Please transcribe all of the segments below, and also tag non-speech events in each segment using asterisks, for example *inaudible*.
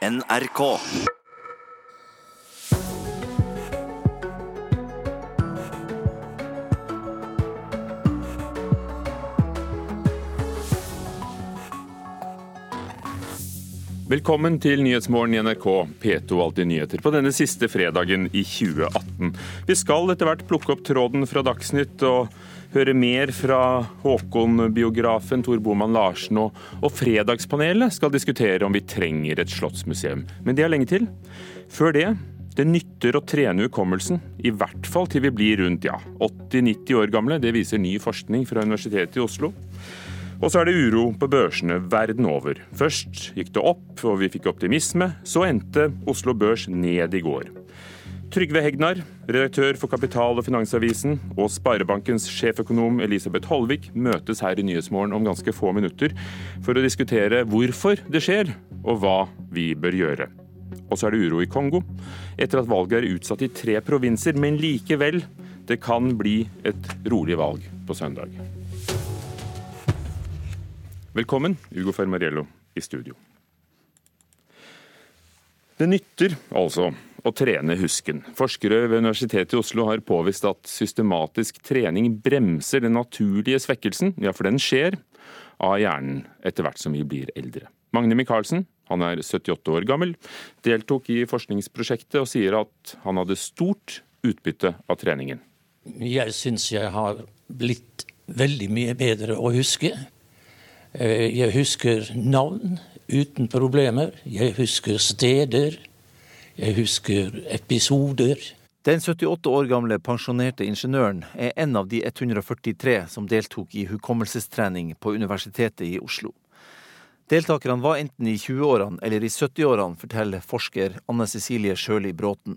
NRK. Velkommen til Nyhetsmorgen i NRK, P2 Alltid nyheter, på denne siste fredagen i 2018. Vi skal etter hvert plukke opp tråden fra Dagsnytt og høre mer fra Håkon-biografen Tor Boman Larsen, og, og Fredagspanelet skal diskutere om vi trenger et slottsmuseum. Men det er lenge til. Før det det nytter å trene hukommelsen, i hvert fall til vi blir rundt ja, 80-90 år gamle. Det viser ny forskning fra Universitetet i Oslo. Og så er det uro på børsene verden over. Først gikk det opp, og vi fikk optimisme. Så endte Oslo Børs ned i går. Trygve Hegnar, redaktør for Kapital- og Finansavisen, og Sparebankens sjeføkonom Elisabeth Holvik møtes her i Nyhetsmorgen om ganske få minutter for å diskutere hvorfor det skjer, og hva vi bør gjøre. Og så er det uro i Kongo, etter at valget er utsatt i tre provinser. Men likevel, det kan bli et rolig valg på søndag. Velkommen, Ugo Fermariello i studio. Det nytter altså å trene husken. Forskere ved Universitetet i Oslo har påvist at systematisk trening bremser den naturlige svekkelsen, ja, for den skjer, av hjernen etter hvert som vi blir eldre. Magne Michaelsen, han er 78 år gammel, deltok i forskningsprosjektet og sier at han hadde stort utbytte av treningen. Jeg syns jeg har blitt veldig mye bedre å huske. Eh, jeg husker navn uten problemer. Jeg husker steder. Jeg husker episoder. Den 78 år gamle pensjonerte ingeniøren er en av de 143 som deltok i hukommelsestrening på Universitetet i Oslo. Deltakerne var enten i 20-årene eller i 70-årene, forteller forsker Anne Cecilie Sjøli Bråten.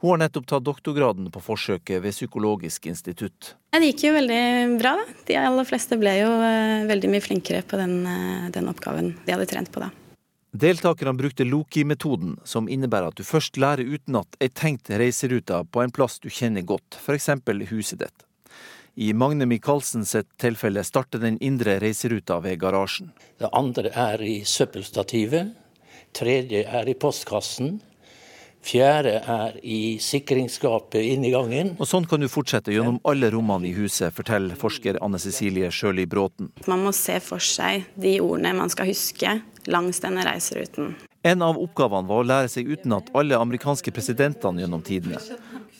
Hun har nettopp tatt doktorgraden på forsøket ved Psykologisk institutt. Det gikk jo veldig bra. da. De aller fleste ble jo eh, veldig mye flinkere på den, eh, den oppgaven de hadde trent på da. Deltakerne brukte Loki-metoden, som innebærer at du først lærer utenat ei tenkt reiserute på en plass du kjenner godt, f.eks. huset ditt. I Magne Michaelsen sitt tilfelle starter den indre reiseruta ved garasjen. Det andre er i søppelstativet. Tredje er i postkassen. Fjerde er i sikringsskapet inni gangen. Og sånn kan du fortsette gjennom alle rommene i huset, forteller forsker Anne Cecilie Sjøli Bråten. Man må se for seg de ordene man skal huske langs denne reiseruten. En av oppgavene var å lære seg utenat alle amerikanske presidentene gjennom tidene.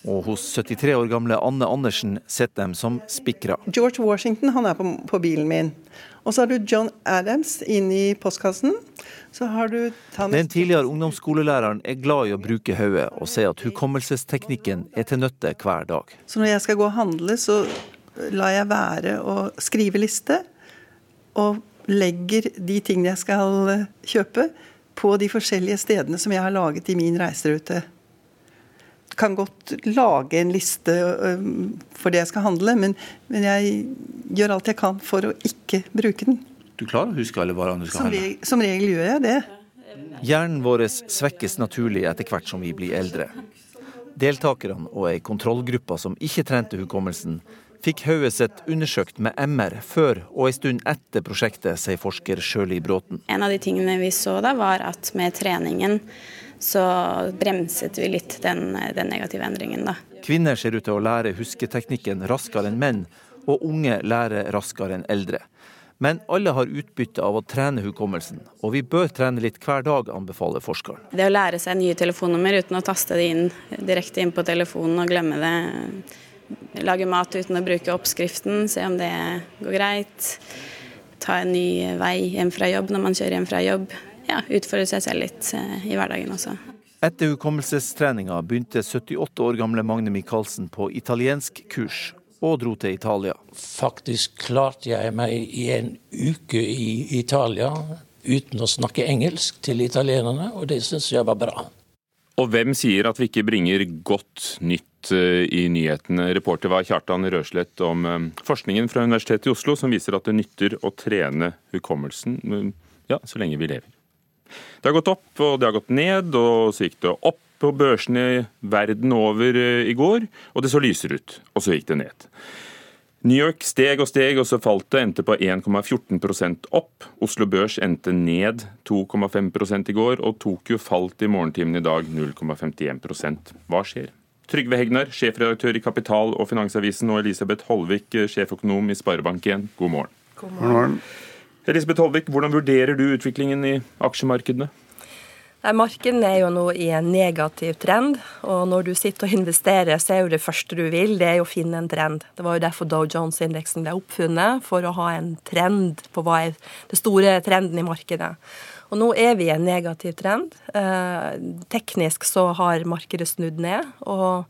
Og hos 73 år gamle Anne Andersen sitter dem som spikra. George Washington han er på, på bilen min. Og så har du John Adams inne i postkassen. Så har du Thomas Den tidligere ungdomsskolelæreren er glad i å bruke hodet, og sier at hukommelsesteknikken er til nytte hver dag. Så når jeg skal gå og handle, så lar jeg være å skrive liste, og legger de tingene jeg skal kjøpe, på de forskjellige stedene som jeg har laget i min reiserute. Kan godt lage en liste for det jeg skal handle, men, men jeg gjør alt jeg kan for å ikke bruke den. Du klarer å huske alle varene du skal Som, handle? som regel gjør jeg det. Hjernen vår svekkes naturlig etter hvert som vi blir eldre. Deltakerne og ei kontrollgruppe som ikke trente hukommelsen, fikk hodet sitt undersøkt med MR før og en stund etter prosjektet, sier forsker Sjøli Bråten. En av de tingene vi så da, var at med treningen så bremset vi litt den, den negative endringen, da. Kvinner ser ut til å lære husketeknikken raskere enn menn, og unge lærer raskere enn eldre. Men alle har utbytte av å trene hukommelsen, og vi bør trene litt hver dag, anbefaler forskeren. Det å lære seg nye telefonnummer uten å taste det inn direkte inn på telefonen og glemme det. Lage mat uten å bruke oppskriften, se om det går greit. Ta en ny vei hjem fra jobb når man kjører hjem fra jobb. Ja, Utfordre seg selv litt eh, i hverdagen også. Etter hukommelsestreninga begynte 78 år gamle Magne Michaelsen på italiensk kurs, og dro til Italia. Faktisk klarte jeg meg i en uke i Italia uten å snakke engelsk til italienerne, og det syns jeg var bra. Og hvem sier at vi ikke bringer godt nytt eh, i nyhetene? Reporter var Kjartan Røslett om eh, forskningen fra Universitetet i Oslo som viser at det nytter å trene hukommelsen eh, ja, så lenge vi lever. Det har gått opp, og det har gått ned, og så gikk det opp på børsene verden over i går, og det så lyser ut, og så gikk det ned. New York steg og steg, og så falt det. Endte på 1,14% opp. Oslo Børs endte ned 2,5% i går, og Tokyo falt i morgentimene i dag 0,51% Hva skjer? Trygve Hegnar, sjefredaktør i Kapital og Finansavisen, og Elisabeth Holvik, sjeføkonom i Sparebank1, god morgen. God morgen. Elisabeth Holvik, hvordan vurderer du utviklingen i aksjemarkedene? Nei, Markedene er jo nå i en negativ trend, og når du sitter og investerer, så er jo det første du vil, det er jo å finne en trend. Det var jo derfor Dow Jones-indeksen ble oppfunnet, for å ha en trend på hva er det store trenden i markedet. Og nå er vi i en negativ trend. Eh, teknisk så har markedet snudd ned. og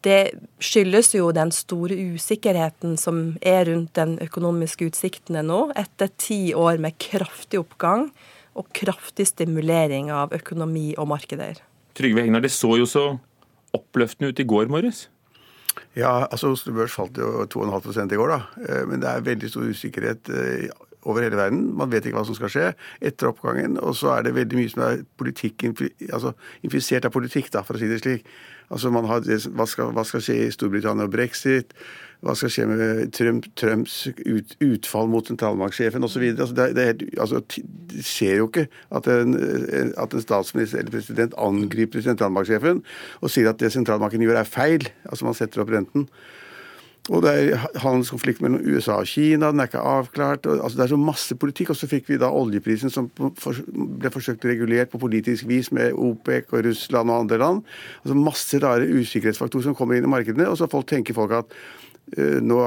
det skyldes jo den store usikkerheten som er rundt den økonomiske utsiktene nå, etter ti år med kraftig oppgang og kraftig stimulering av økonomi og markeder. Trygve Hegnar, det så jo så oppløftende ut i går morges? Ja, altså Oslo Børs falt jo 2,5 i går, da. Eh, men det er veldig stor usikkerhet eh, over hele verden. Man vet ikke hva som skal skje etter oppgangen. Og så er det veldig mye som er politikk, altså infisert av politikk, da, for å si det slik. Altså man har, hva, skal, hva skal skje i Storbritannia og brexit? Hva skal skje med Trump, Trumps ut, utfall mot sentralbanksjefen osv.? Altså det, det, altså, det skjer jo ikke at en, at en, statsminister eller president angriper sentralbanksjefen og sier at det sentralbanken gjør er feil. Altså man setter opp renten. Og det er handelskonflikt mellom USA og Kina, den er ikke avklart. Og, altså det er så masse politikk. Og så fikk vi da oljeprisen som ble forsøkt regulert på politisk vis med OPEC og Russland og andre land. Altså Masse rare usikkerhetsfaktorer som kommer inn i markedene. Og så tenker folk at nå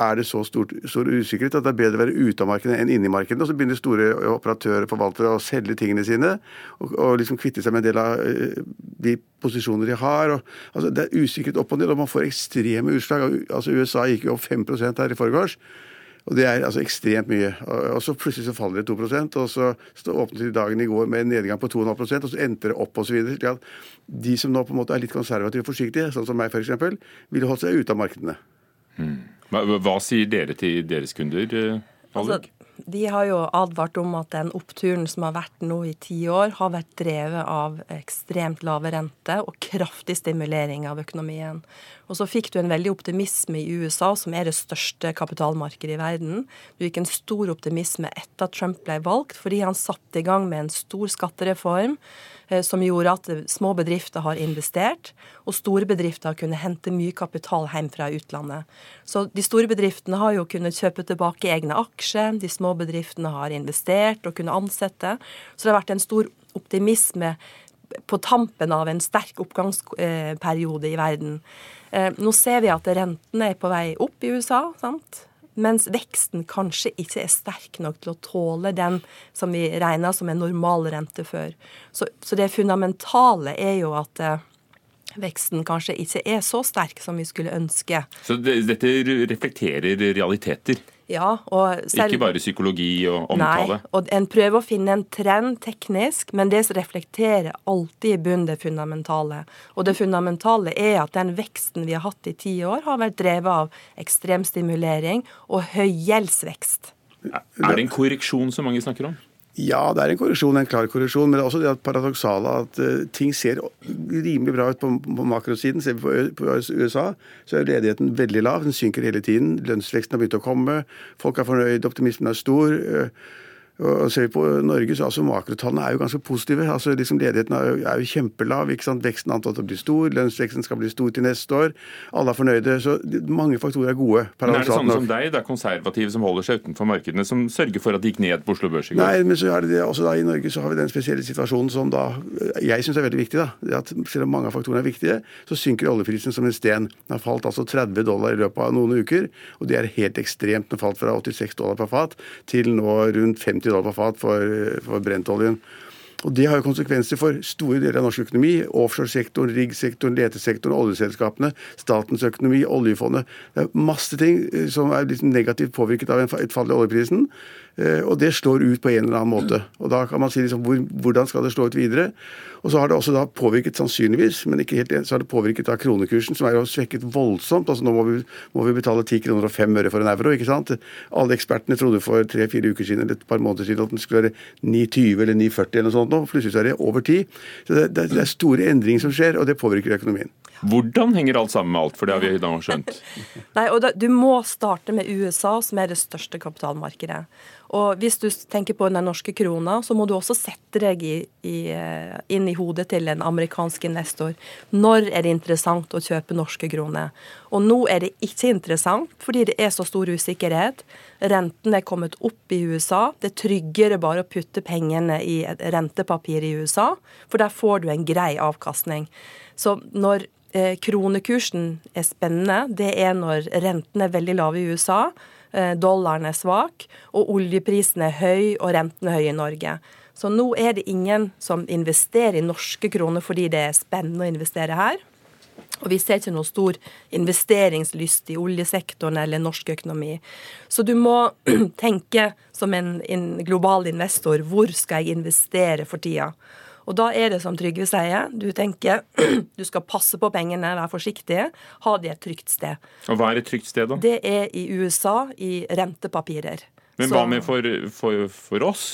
er det så stor, stor usikkerhet at det er bedre å være ute av markedet enn inne i markedet. Og så begynner store operatører forvaltere å selge tingene sine og, og liksom kvitte seg med en del av uh, de posisjoner de har. Og, altså, det er usikkerhet opp og ned, og man får ekstreme utslag. Altså, USA gikk jo opp 5 her i forgårs. Og Det er altså ekstremt mye. Og så plutselig så faller det 2% og så, så åpnet de dagen i går med en nedgang på 2,5% og så endte det opp osv. De som nå på en måte er litt konservative og forsiktige, sånn som meg f.eks., ville holdt seg ute av markedene. Hmm. Hva, sier dere til deres kunder? Eh, altså, de har jo advart om at den oppturen som har vært nå i ti år, har vært drevet av ekstremt lave rente og kraftig stimulering av økonomien. Og så fikk du en veldig optimisme i USA, som er det største kapitalmarkedet i verden. Du gikk en stor optimisme etter at Trump ble valgt, fordi han satte i gang med en stor skattereform som gjorde at små bedrifter har investert, og store bedrifter har kunnet hente mye kapital hjem fra utlandet. Så de store bedriftene har jo kunnet kjøpe tilbake egne aksjer, de små bedriftene har investert og kunnet ansette. Så det har vært en stor optimisme på tampen av en sterk oppgangsperiode i verden. Eh, nå ser vi at rentene er på vei opp i USA. sant? Mens veksten kanskje ikke er sterk nok til å tåle den som vi regna som en normal rente før. Så, så, det fundamentale er jo at eh, veksten kanskje ikke er så sterk som vi skulle ønske. Så det, dette reflekterer realiteter? Ja, og selv, Ikke bare psykologi og omtale? Nei, og en prøver å finne en trend teknisk, men det reflekterer alltid i bunnen det fundamentale. Og det fundamentale er at den veksten vi har hatt i ti år, har vært drevet av ekstrem stimulering og høy gjeldsvekst. Er det en korreksjon som mange snakker om? Ja, det er en korreksjon, en klar korreksjon. Men det er også det paradoksale at uh, ting ser rimelig bra ut på, på makrosiden. Ser vi på, på, USA, så er ledigheten veldig lav. Den synker hele tiden. Lønnsveksten har begynt å komme. Folk er fornøyd, optimismen er stor. Uh, og Ser vi på Norge, så altså makrotallene er jo ganske positive. altså liksom Ledigheten er jo, er jo kjempelav. ikke sant? Veksten antatt å bli stor. Lønnsveksten skal bli stor til neste år. Alle er fornøyde. så Mange faktorer er gode. Men Er det sånne som deg, det er konservative som holder seg utenfor markedene, som sørger for at de gikk ned på Oslo Børs i går? Nei, men så er det det også da i Norge så har vi den spesielle situasjonen som da jeg syns er veldig viktig. da, det at Selv om mange av faktorene er viktige, så synker oljeprisen som en sten. Den har falt altså 30 dollar i løpet av noen uker, og det er helt ekstremt. Den falt fra 86 dollar per fat til nå rundt 50 dollar på fat for, for brentoljen. Og Det har jo konsekvenser for store deler av norsk økonomi. Offshoresektoren, riggsektoren, letesektoren, oljeselskapene, statens økonomi, oljefondet. Det er masse ting eh, som er liksom negativt påvirket av et fall i oljeprisen. Eh, og det slår ut på en eller annen måte. Og Da kan man si liksom, hvor, hvordan skal det slå ut videre. Og så har det også da påvirket, sannsynligvis, men ikke helt så har det påvirket da kronekursen, som er jo svekket voldsomt. altså Nå må vi, må vi betale 10 kroner og 5 øre for en euro. ikke sant? Alle ekspertene trodde for tre-fire uker siden eller et par måneder siden at den skulle være 9,20 eller 9,40 eller noe sånt nå. Plutselig er det over 10. Så det, det, det, er store endringer som skjer, og det påvirker økonomien. Hvordan henger alt sammen med alt, for det har vi da skjønt? Nei, og da, Du må starte med USA, som er det største kapitalmarkedet. Og hvis du tenker på den norske krona, så må du også sette deg i, i, eh, inn i hodet til en amerikansk investor. Når er det interessant å kjøpe norske kroner? Og nå er det ikke interessant, fordi det er så stor usikkerhet. Renten er kommet opp i USA. Det er tryggere bare å putte pengene i et rentepapir i USA, for der får du en grei avkastning. Så når Eh, kronekursen er spennende. Det er når rentene er veldig lave i USA, dollaren er svak, og oljeprisen er høy og renten er høy i Norge. Så nå er det ingen som investerer i norske kroner fordi det er spennende å investere her. Og vi ser ikke noe stor investeringslyst i oljesektoren eller norsk økonomi. Så du må *clears throat* tenke som en, en global investor hvor skal jeg investere for tida? Og da er det som Trygve sier, du tenker *clears throat* du skal passe på pengene, være forsiktig, ha de et trygt sted. Og hva er et trygt sted, da? Det er i USA, i rentepapirer. Men hva med for, for, for oss?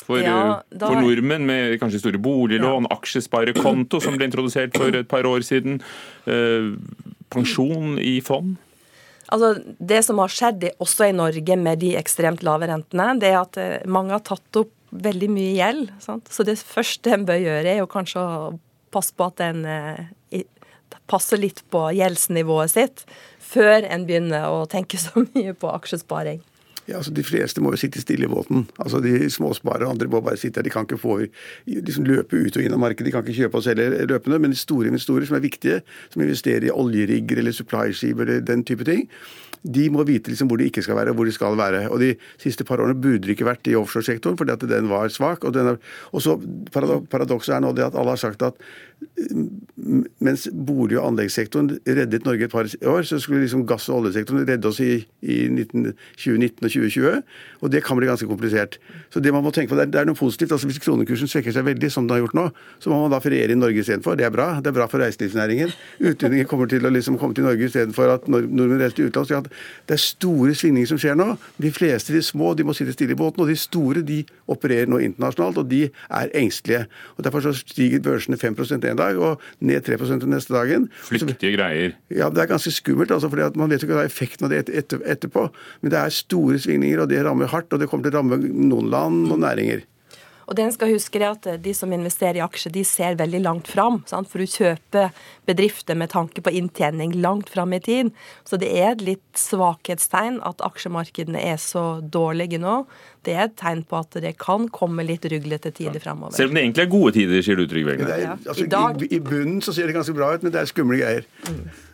For, ja, da, for, nordmenn med kanskje store boliglån, ja. aksjesparekonto som ble introdusert for et par år siden, eh, pensjon i fond? Altså, Det som har skjedd også i Norge med de ekstremt lave rentene, det er at eh, mange har tatt opp veldig mye gjeld. Sant? Så det første en bør gjøre, er jo kanskje å passe på at en eh, passer litt på gjeldsnivået sitt før en begynner å tenke *laughs* så mye på aksjesparing. Ja, altså De fleste må jo sitte stille i båten. Altså De småsparere og andre må bare sitte der. De kan ikke få, liksom løpe ut og inn av markedet, de kan ikke kjøpe og selge løpende. Men store investorer som er viktige, som investerer i oljerigger eller supply-skip eller den type ting, de må vite liksom hvor de ikke skal være og hvor de skal være. Og De siste par årene burde det ikke vært i offshoresektoren fordi at den var svak. Og, er, og så Paradokset er nå det at alle har sagt at mens bolig- og anleggssektoren reddet Norge et par år, så skulle liksom gass- og oljesektoren redde oss i, i 19, 2019 og 2020. Og det kan bli ganske komplisert. Så det man må tenke på, det er, det er noe positivt. altså Hvis kronekursen svekker seg veldig, som den har gjort nå, så må man da feriere i Norge istedenfor. Det er bra. Det er bra for reiselivsnæringen. Utlendinger kommer til å liksom komme til Norge istedenfor at nordmenn reiser til utlandet. Det er store svingninger som skjer nå. De fleste, de små, de må sitte stille i båten. Og de store, de opererer nå internasjonalt, og de er engstelige. Og Derfor så stiger børsene 5 en dag, og ned 3 den neste dagen. Flyktige greier. Ja, det er ganske skummelt. altså, fordi Man vet jo ikke hva effekten av det etter, etterpå. Men det er store svingninger, og det rammer hardt. Og det kommer til å ramme noen land og næringer. Og det en skal huske er at De som investerer i aksjer, de ser veldig langt fram. Sant? For du kjøper bedrifter med tanke på inntjening langt fram i tid. Så det er et litt svakhetstegn at aksjemarkedene er så dårlige nå. Det er et tegn på at det kan komme litt ruglete tider framover. Selv om det egentlig er gode tider, sier du Trygve Egner? Altså, I, I, bunnen så ser det ganske bra ut, men det er skumle greier. Mm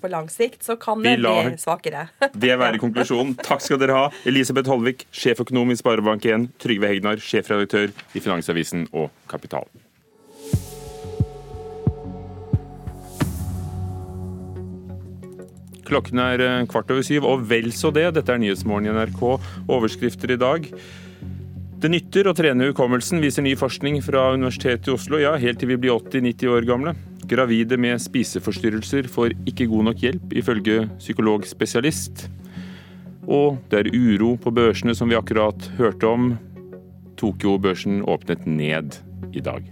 på lang sikt, så kan det bli svakere. *laughs* det være konklusjonen. Takk skal dere ha. Elisabeth Holvik, sjeføkonom i Sparebank1, Trygve Hegnar, sjefredaktør i Finansavisen og Kapital. Klokken er eh, kvart over syv, og vel så det. Dette er Nyhetsmorgen i NRK. Overskrifter i dag. Det nytter å trene hukommelsen, viser ny forskning fra Universitetet i Oslo. Ja, helt til vi blir 80-90 år gamle. Gravide med spiseforstyrrelser får ikke god nok hjelp, ifølge psykologspesialist. Og det er uro på børsene, som vi akkurat hørte om. Tokyo-børsen åpnet ned i dag.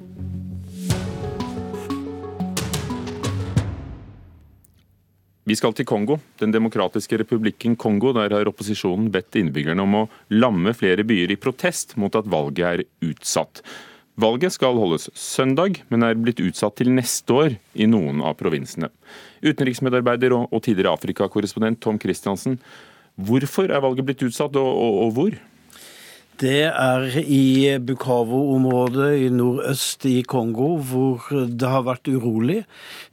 Vi skal til Kongo, Den demokratiske republikken Kongo. Der har opposisjonen bedt innbyggerne om å lamme flere byer i protest mot at valget er utsatt. Valget skal holdes søndag, men er blitt utsatt til neste år i noen av provinsene. Utenriksmedarbeider og tidligere Afrikakorrespondent Tom Christiansen, hvorfor er valget blitt utsatt, og, og, og hvor? Det er i Bukavu-området i nordøst i Kongo hvor det har vært urolig.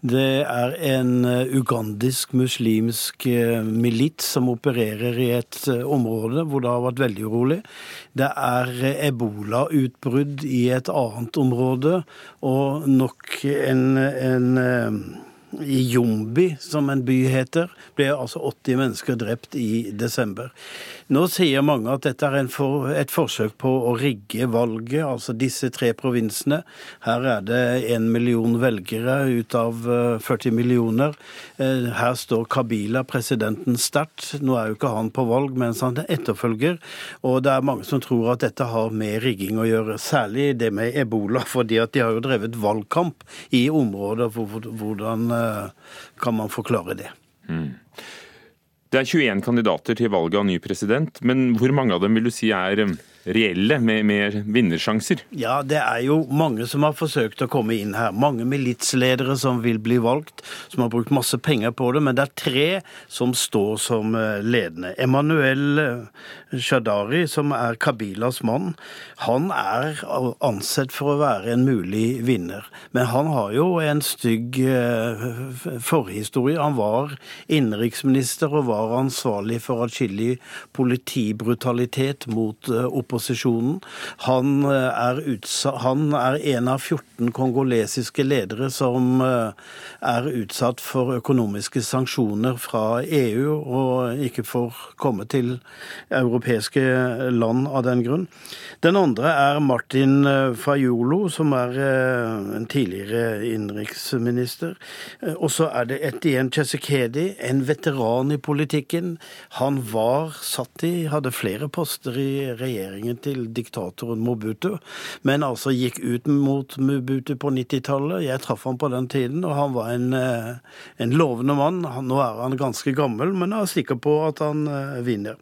Det er en ugandisk muslimsk milit milits som opererer i et eh, område hvor det har vært veldig urolig. Det er ebolautbrudd i et annet område, og nok en, en eh, i Jombi, som en by heter, ble altså 80 mennesker drept i desember. Nå sier mange at dette er for, et forsøk på å rigge valget, altså disse tre provinsene. Her er det én million velgere ut av 40 eh, millioner. Eh, her står Kabila, presidenten, sterkt. Nå er jo ikke han på valg, mens han etterfølger. Og det er mange som tror at dette har med rigging å gjøre, særlig det med ebola, *laughs* fordi at de har jo drevet valgkamp i områder hvor, hvordan kan man forklare det. Mm. Det er 21 kandidater til valget av ny president, men hvor mange av dem vil du si er reelle, med, med vinnersjanser? Ja, det er jo mange som har forsøkt å komme inn her. Mange militsledere som vil bli valgt, som har brukt masse penger på det. Men det er tre som står som eh, ledende. Emanuel eh, Shadari, som er Kabilas mann, han er ansett for å være en mulig vinner. Men han har jo en stygg eh, forhistorie. Han var innenriksminister og var ansvarlig for atskillig politibrutalitet mot opposisjonen opposisjonen. Han eh, er, han er en av 14 kongolesiske ledere som eh, er utsatt for økonomiske sanksjoner fra EU og ikke får komme til europeiske land av den grunn. Den andre er Martin eh, Fajolo, som er en tidligere innenriksminister. Og så er det Etien Chesekedi, en veteran i politikken. Han var satt i, hadde flere poster i regjeringen til diktatoren Mobutu, men altså gikk ut mot Mobutu på 90-tallet. Jeg traff ham på den tiden, og han var en, eh, en lovende mann. Nå er han ganske gammel, men jeg er sikker på at han eh, vinner.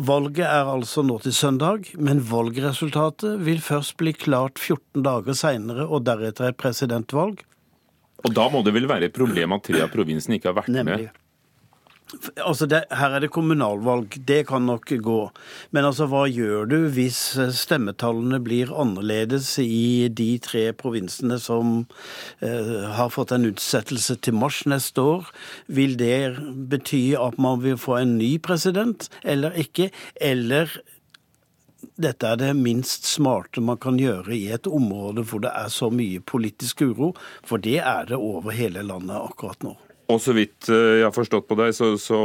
Valget er altså nå til søndag, men valgresultatet vil først bli klart 14 dager seinere, og deretter et presidentvalg. Og da må det vel være et problem at tre av provinsene ikke har vært Nemlig. med? Altså det, Her er det kommunalvalg, det kan nok gå. Men altså, hva gjør du hvis stemmetallene blir annerledes i de tre provinsene som eh, har fått en utsettelse til mars neste år? Vil det bety at man vil få en ny president, eller ikke? Eller dette er det minst smarte man kan gjøre i et område hvor det er så mye politisk uro, for det er det over hele landet akkurat nå. Og så vidt eh, jeg har forstått på deg, så, så,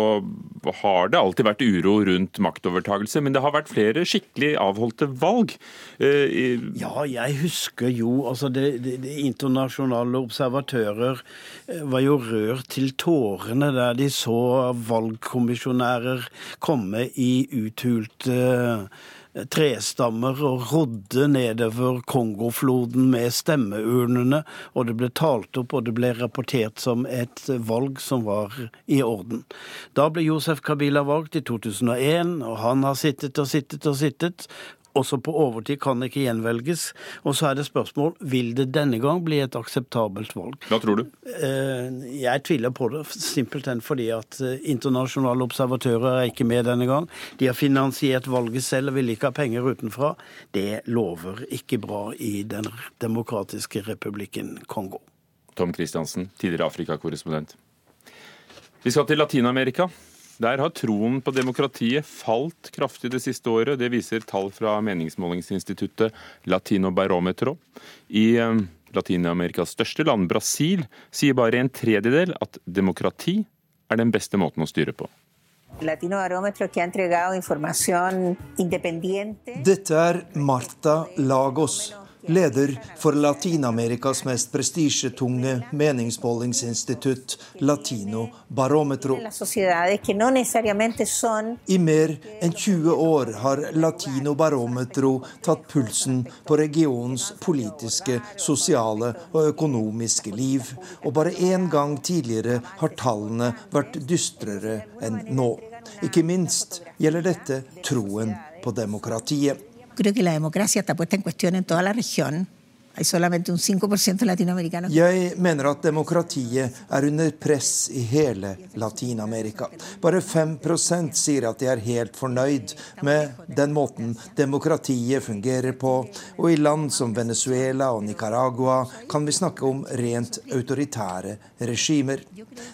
har det alltid vært uro rundt maktovertagelse. Men det har vært flere skikkelig avholdte valg. Eh, ja, jeg husker jo altså det, det, det Internasjonale observatører eh, var jo rørt til tårene der de så valgkommisjonærer komme i uthulte trestammer og rodde nedover Kongofloden med stemmeurnene, og det ble talt opp og det ble rapportert som et valg som var i orden. Da ble Josef Kabila valgt i 2001, og han har sittet og sittet og sittet, også på overtid kan ikke gjenvelges. Og så er det spørsmål vil det denne gang bli et akseptabelt valg. Hva tror du? Eh, jeg tviler på det, simpelthen fordi at eh, internasjonale observatører er ikke med denne gang. De har finansiert valget selv og vil ikke ha penger utenfra. Det lover ikke bra i Den demokratiske republikken Kongo. Tom Christiansen, tidligere Afrikakorrespondent. Vi skal til Latin-Amerika. Der har troen på demokratiet falt kraftig det siste året. Det viser tall fra meningsmålingsinstituttet Latino Barometro. I eh, Latin-Amerikas største land, Brasil, sier bare en tredjedel at demokrati er den beste måten å styre på. Dette er Marta Lagos leder for Latin-Amerikas mest prestisjetunge meningsmålingsinstitutt, Latino Barometro. I mer enn 20 år har Latino Barometro tatt pulsen på regionens politiske, sosiale og økonomiske liv, og bare én gang tidligere har tallene vært dystrere enn nå. Ikke minst gjelder dette troen på demokratiet creo que la democracia está puesta en cuestión en toda la región. Jeg mener at demokratiet er under press i hele Latin-Amerika. Bare 5 sier at de er helt fornøyd med den måten demokratiet fungerer på. Og i land som Venezuela og Nicaragua kan vi snakke om rent autoritære regimer.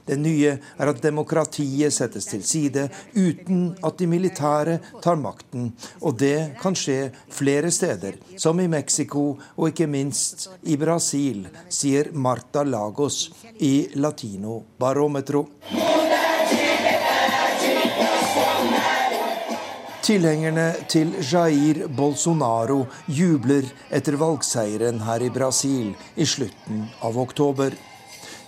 Det nye er at demokratiet settes til side uten at de militære tar makten. Og det kan skje flere steder, som i Mexico og ikke minst minst i Brasil, sier Marta Lagos i Latino Barometro. Tilhengerne til Jair Bolsonaro jubler etter valgseieren her i Brasil i slutten av oktober.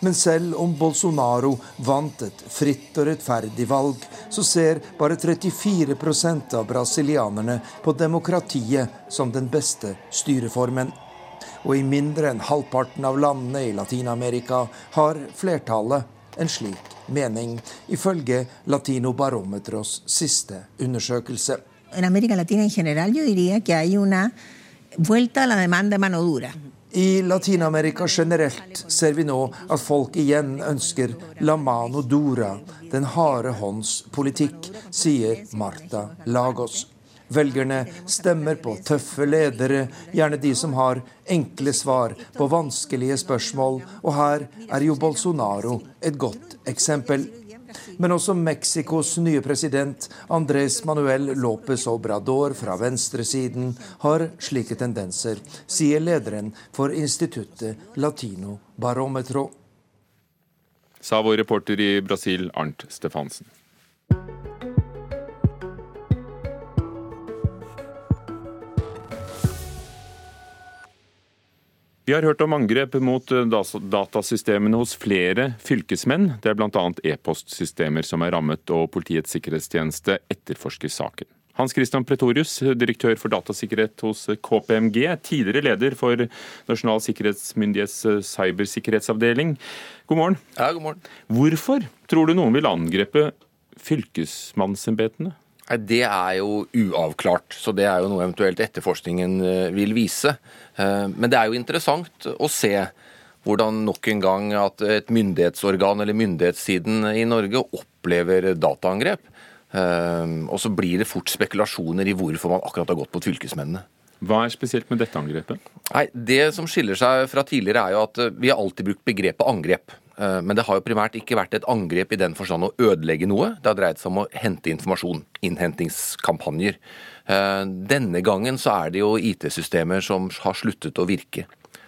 Men selv om Bolsonaro vant et fritt og rettferdig valg, så ser bare 34% av brasilianerne på demokratiet som den beste styreformen. Og i mindre enn halvparten av landene i Latin-Amerika har flertallet en slik mening, ifølge Latinobarometros siste undersøkelse. En América Latina en general yo diría que hay una vuelta a la demanda mano dura. I Latin-Amerika generelt ser vi nå at folk igjen ønsker la mano dura, den harde hånds politikk, sier Marta Lagos. Velgerne stemmer på tøffe ledere, gjerne de som har enkle svar på vanskelige spørsmål, og her er jo Bolsonaro et godt eksempel. Men også Mexicos nye president Andrés Manuel López Obrador fra venstresiden har slike tendenser, sier lederen for instituttet Latino Barometro. Sa vår reporter i Brasil, Arnt Stefansen. Vi har hørt om angrep mot eh, datasystemene hos flere fylkesmenn. Det er bl.a. e-postsystemer som er rammet, og Politiets sikkerhetstjeneste etterforsker saken. Hans Christian Pretorius, direktør for datasikkerhet hos KPMG, tidligere leder for Nasjonal sikkerhetsmyndighets eh, cybersikkerhetsavdeling. God morgen. Ja, god morgen. Hvorfor tror du noen vil angrepe fylkesmannsembetene? Det er jo uavklart, så det er jo noe eventuelt etterforskningen eh, vil vise. Eh, men det er jo interessant å se hvordan nok en gang at et myndighetsorgan eller myndighetssiden i Norge opplever dataangrep. Eh, og så blir det fort spekulasjoner i hvorfor man akkurat har gått mot fylkesmennene. Hva er spesielt med dette angrepet? Nei, Det som skiller seg fra tidligere, er jo at vi har alltid brukt begrepet angrep. Men det har jo primært ikke vært et angrep i den forstand å ødelegge noe. Det har dreid seg om å hente informasjon. Innhentingskampanjer. Denne gangen så er det jo IT-systemer som har sluttet å virke.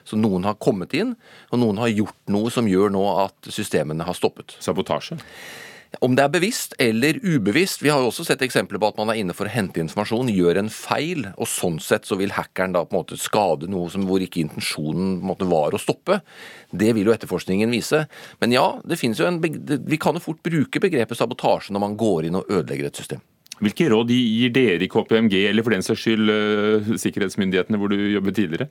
Så noen har kommet inn, og noen har gjort noe som gjør nå at systemene har stoppet. Sabotasje? Om det er bevisst eller ubevisst. Vi har jo også sett eksempler på at man er inne for å hente informasjon, gjør en feil, og sånn sett så vil hackeren da på en måte skade noe som, hvor ikke intensjonen måte var å stoppe. Det vil jo etterforskningen vise. Men ja, det jo en, vi kan jo fort bruke begrepet sabotasje når man går inn og ødelegger et system. Hvilke råd gir dere i KPMG, eller for den saks skyld uh, sikkerhetsmyndighetene hvor du jobbet tidligere?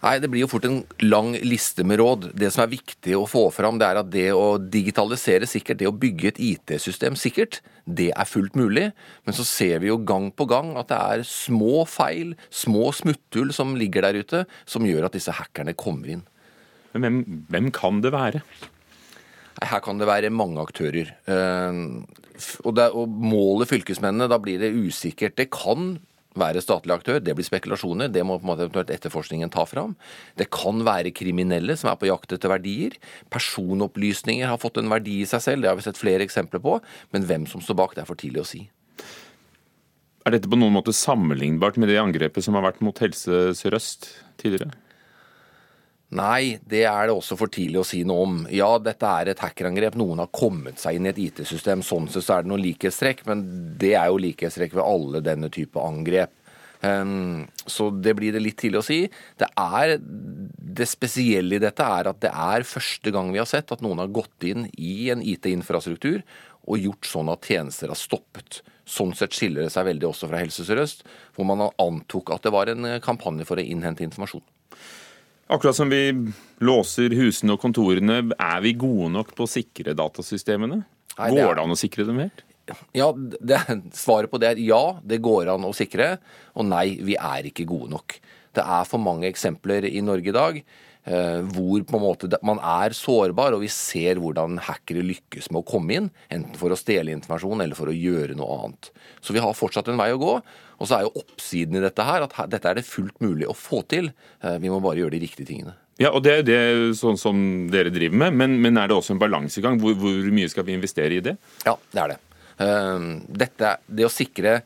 Nei, Det blir jo fort en lang liste med råd. Det som er viktig å få fram, det er at det å digitalisere sikkert, det å bygge et IT-system sikkert, det er fullt mulig. Men så ser vi jo gang på gang at det er små feil, små smutthull som ligger der ute, som gjør at disse hackerne kommer inn. Men hvem, hvem kan det være? Her kan det være mange aktører. Eh, og, det, og målet fylkesmennene, da blir det usikkert. Det kan være statlig aktør. Det blir spekulasjoner. Det må på en måte eventuelt etterforskningen ta fram. Det kan være kriminelle som er på jakt etter verdier. Personopplysninger har fått en verdi i seg selv. Det har vi sett flere eksempler på. Men hvem som står bak, det er for tidlig å si. Er dette på noen måte sammenlignbart med det angrepet som har vært mot Helse Sør-Øst tidligere? Nei, det er det også for tidlig å si noe om. Ja, dette er et hackerangrep. Noen har kommet seg inn i et IT-system. Sånn sett så er det noen likhetstrekk, men det er jo likhetstrekk ved alle denne type angrep. Um, så det blir det litt tidlig å si. Det, er, det spesielle i dette er at det er første gang vi har sett at noen har gått inn i en IT-infrastruktur og gjort sånn at tjenester har stoppet. Sånn sett skiller det seg veldig også fra Helse Sør-Øst, hvor man antok at det var en kampanje for å innhente informasjon. Akkurat som vi låser husene og kontorene, er vi gode nok på å sikre datasystemene? Nei, går det an å sikre dem helt? Ja, det, Svaret på det er ja, det går an å sikre. Og nei, vi er ikke gode nok. Det er for mange eksempler i Norge i dag eh, hvor på en måte man er sårbar, og vi ser hvordan hackere lykkes med å komme inn, enten for å stjele informasjon eller for å gjøre noe annet. Så vi har fortsatt en vei å gå. Og så er jo oppsiden i dette her at dette er det fullt mulig å få til. Eh, vi må bare gjøre de riktige tingene. Ja, og Det er det sånn som dere driver med, men, men er det også en balansegang? Hvor, hvor, mye skal vi investere i det? Ja, det er det. Eh, dette, det å sikre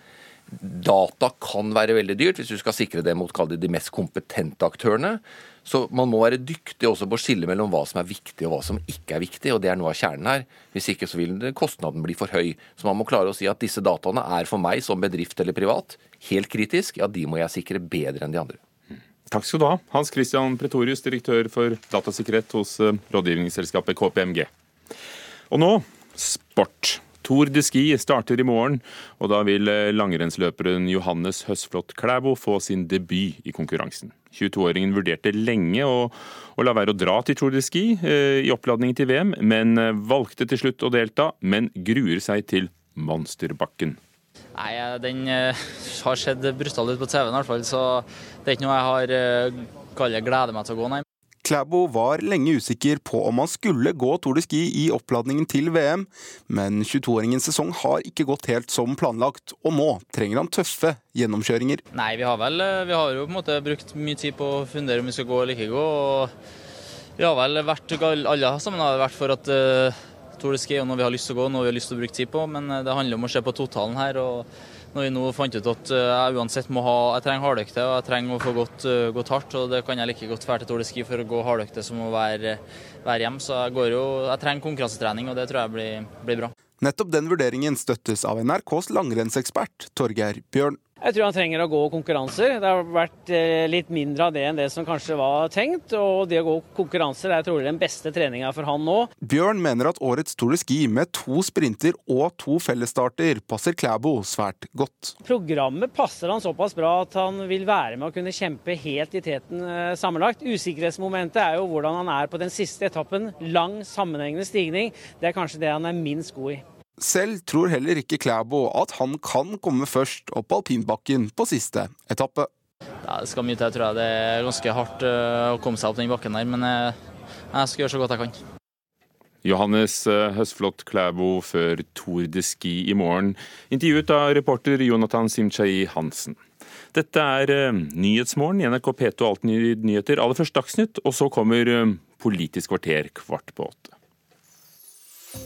data kan være veldig dyrt hvis du skal sikre det mot de mest kompetente aktørene. Så man må være dyktig også på å skille mellom hva som er viktig og hva som ikke er viktig. og Det er noe av kjernen her. Hvis ikke så vil kostnaden bli for høy. Så man må klare å si at disse dataene er for meg som bedrift eller privat helt kritisk. Ja, de må jeg sikre bedre enn de andre. Takk skal du ha, Hans Christian Pretorius, direktør for datasikkerhet hos eh, rådgivningsselskapet KPMG. Og nå sport. Tour de Ski starter i morgen, og da vil langrennsløperen Johannes Høsflot Klæbo få sin debut i konkurransen. 22-åringen vurderte lenge å, å, la være å dra til Tour de Ski eh, i oppladningen til VM, men eh, valgte til slutt å delta, men gruer seg til monsterbakken. Nei, Den eh, har sett brutal ut på TV-en, i hvert fall, så det er ikke noe jeg har eh, gleder meg til å gå, nei. Klæbo var lenge usikker på om han skulle gå Tour de Ski i oppladningen til VM, men 22-åringens sesong har ikke gått helt som planlagt, og nå trenger han tøffe gjennomkjøringer. Nei, vi har vel vi har jo på en måte brukt mye tid på å fundere om vi skal gå eller ikke gå. og Vi har vel vært, alle sammen har vært for at uh, Tour de Ski er noe vi har lyst til å gå, noe vi har lyst til å bruke tid på, men eh, det handler om å se på totalen her. og når vi nå fant ut at eh, jeg uansett må ha Jeg trenger hardøkte og jeg trenger å få gått, eh, gått hardt. og Det kan jeg like godt dra til Tour Ski for å gå hardøkte som å være, være hjemme. Så jeg, jo, jeg trenger konkurransetrening, og det tror jeg blir, blir bra. Nettopp den vurderingen støttes av NRKs langrennsekspert Torgeir Bjørn. Jeg tror han trenger å gå konkurranser. Det har vært eh, litt mindre av det enn det som kanskje var tenkt. Og det å gå konkurranser er trolig den beste treninga for han nå. Bjørn mener at årets Tour de Ski med to sprinter og to fellesstarter passer Klæbo svært godt. Programmet passer han såpass bra at han vil være med å kunne kjempe helt i teten eh, sammenlagt. Usikkerhetsmomentet er jo hvordan han er på den siste etappen. Lang, sammenhengende stigning. Det er kanskje det han er minst god i. Selv tror heller ikke Klæbo at han kan komme først opp alpinbakken på siste etappe. Ja, det skal mye til, tror jeg. Det er ganske hardt eh, å komme seg opp den bakken der, men eh, jeg skal gjøre så godt jeg kan. Johannes eh, Høsflot Klæbo før Tour de Ski i morgen, intervjuet av reporter Jonathan Simchai Hansen. Dette er Nyhetsmorgen i NRK P2 Alltid nyheter. Aller først Dagsnytt, og så kommer Politisk kvarter kvart på åtte.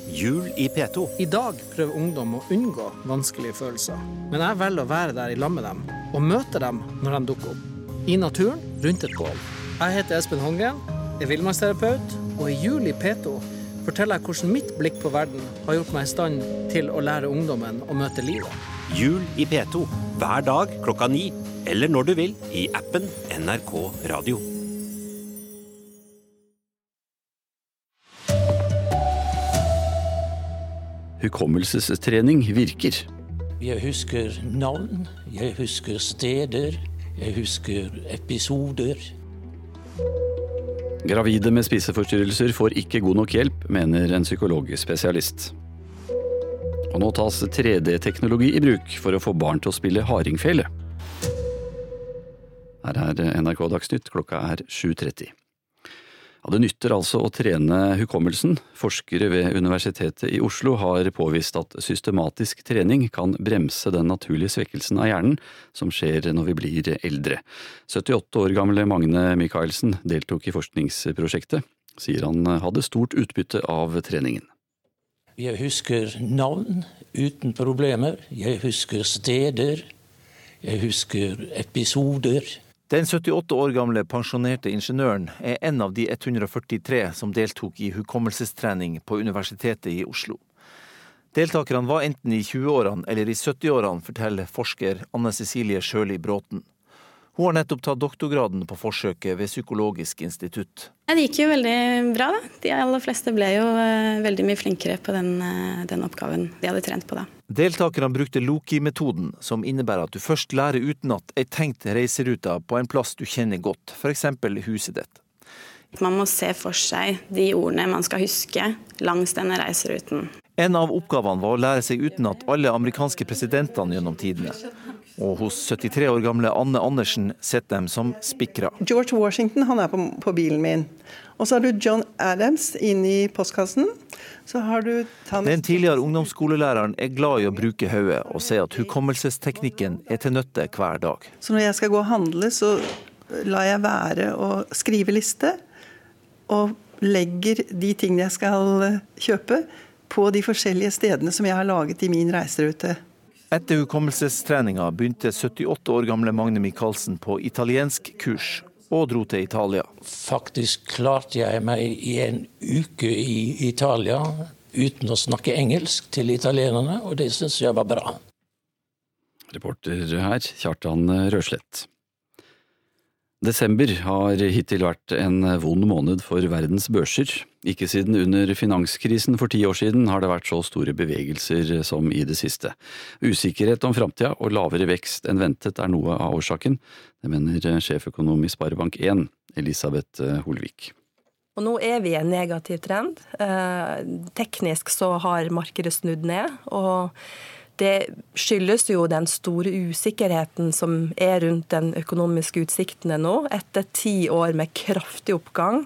Jul i P2. I dag prøver ungdom å unngå vanskelige følelser. Men jeg velger å være der i lag med dem, og møte dem når de dukker opp. I naturen, rundt et bål. Jeg heter Espen Holmgren, er villmannsterapeut, og i Jul i P2 forteller jeg hvordan mitt blikk på verden har gjort meg i stand til å lære ungdommen å møte livet. Jul i P2 hver dag klokka ni, eller når du vil i appen NRK Radio. Hukommelsestrening virker. Jeg husker navn, jeg husker steder, jeg husker episoder. Gravide med spiseforstyrrelser får ikke god nok hjelp, mener en psykologspesialist. Og nå tas 3D-teknologi i bruk for å få barn til å spille hardingfele. Her er NRK Dagsnytt, klokka er 7.30. Ja, det nytter altså å trene hukommelsen. Forskere ved Universitetet i Oslo har påvist at systematisk trening kan bremse den naturlige svekkelsen av hjernen som skjer når vi blir eldre. 78 år gamle Magne Michaelsen deltok i forskningsprosjektet. Sier han hadde stort utbytte av treningen. Jeg husker navn uten problemer. Jeg husker steder. Jeg husker episoder. Den 78 år gamle pensjonerte ingeniøren er en av de 143 som deltok i hukommelsestrening på Universitetet i Oslo. Deltakerne var enten i 20-årene eller i 70-årene, forteller forsker Anne Cecilie Sjøli Bråten. Hun har nettopp tatt doktorgraden på forsøket ved Psykologisk institutt. Det gikk jo veldig bra. da. De aller fleste ble jo eh, veldig mye flinkere på den, eh, den oppgaven de hadde trent på. da. Deltakerne brukte Loki-metoden, som innebærer at du først lærer utenat ei tenkt reiserute på en plass du kjenner godt, f.eks. huset ditt. Man må se for seg de ordene man skal huske langs denne reiseruten. En av oppgavene var å lære seg utenat alle amerikanske presidentene gjennom tidene. Og hos 73 år gamle Anne Andersen sitter dem som spikra. George Washington han er på, på, bilen min. Og så har du John Adams inn i postkassen. Så har du Thomas Den tidligere ungdomsskolelæreren er glad i å bruke hodet, og sier at hukommelsesteknikken er til nytte hver dag. Så når jeg skal gå og handle, så lar jeg være å skrive liste, og legger de tingene jeg skal kjøpe, på de forskjellige stedene som jeg har laget i min reiserute. Etter hukommelsestreninga begynte 78 år gamle Magne Michaelsen på italiensk kurs, og dro til Italia. Faktisk klarte jeg meg i en uke i Italia uten å snakke engelsk til italienerne, og det syns jeg var bra. Reporter her, Kjartan Røslett. Desember har hittil vært en vond måned for verdens børser. Ikke siden under finanskrisen for ti år siden har det vært så store bevegelser som i det siste. Usikkerhet om framtida og lavere vekst enn ventet er noe av årsaken. Det mener sjeføkonom i Sparebank1, Elisabeth Holvik. Og nå er vi i en negativ trend. Eh, teknisk så har markedet snudd ned. og det skyldes jo den store usikkerheten som er rundt den økonomiske utsiktene nå, etter ti år med kraftig oppgang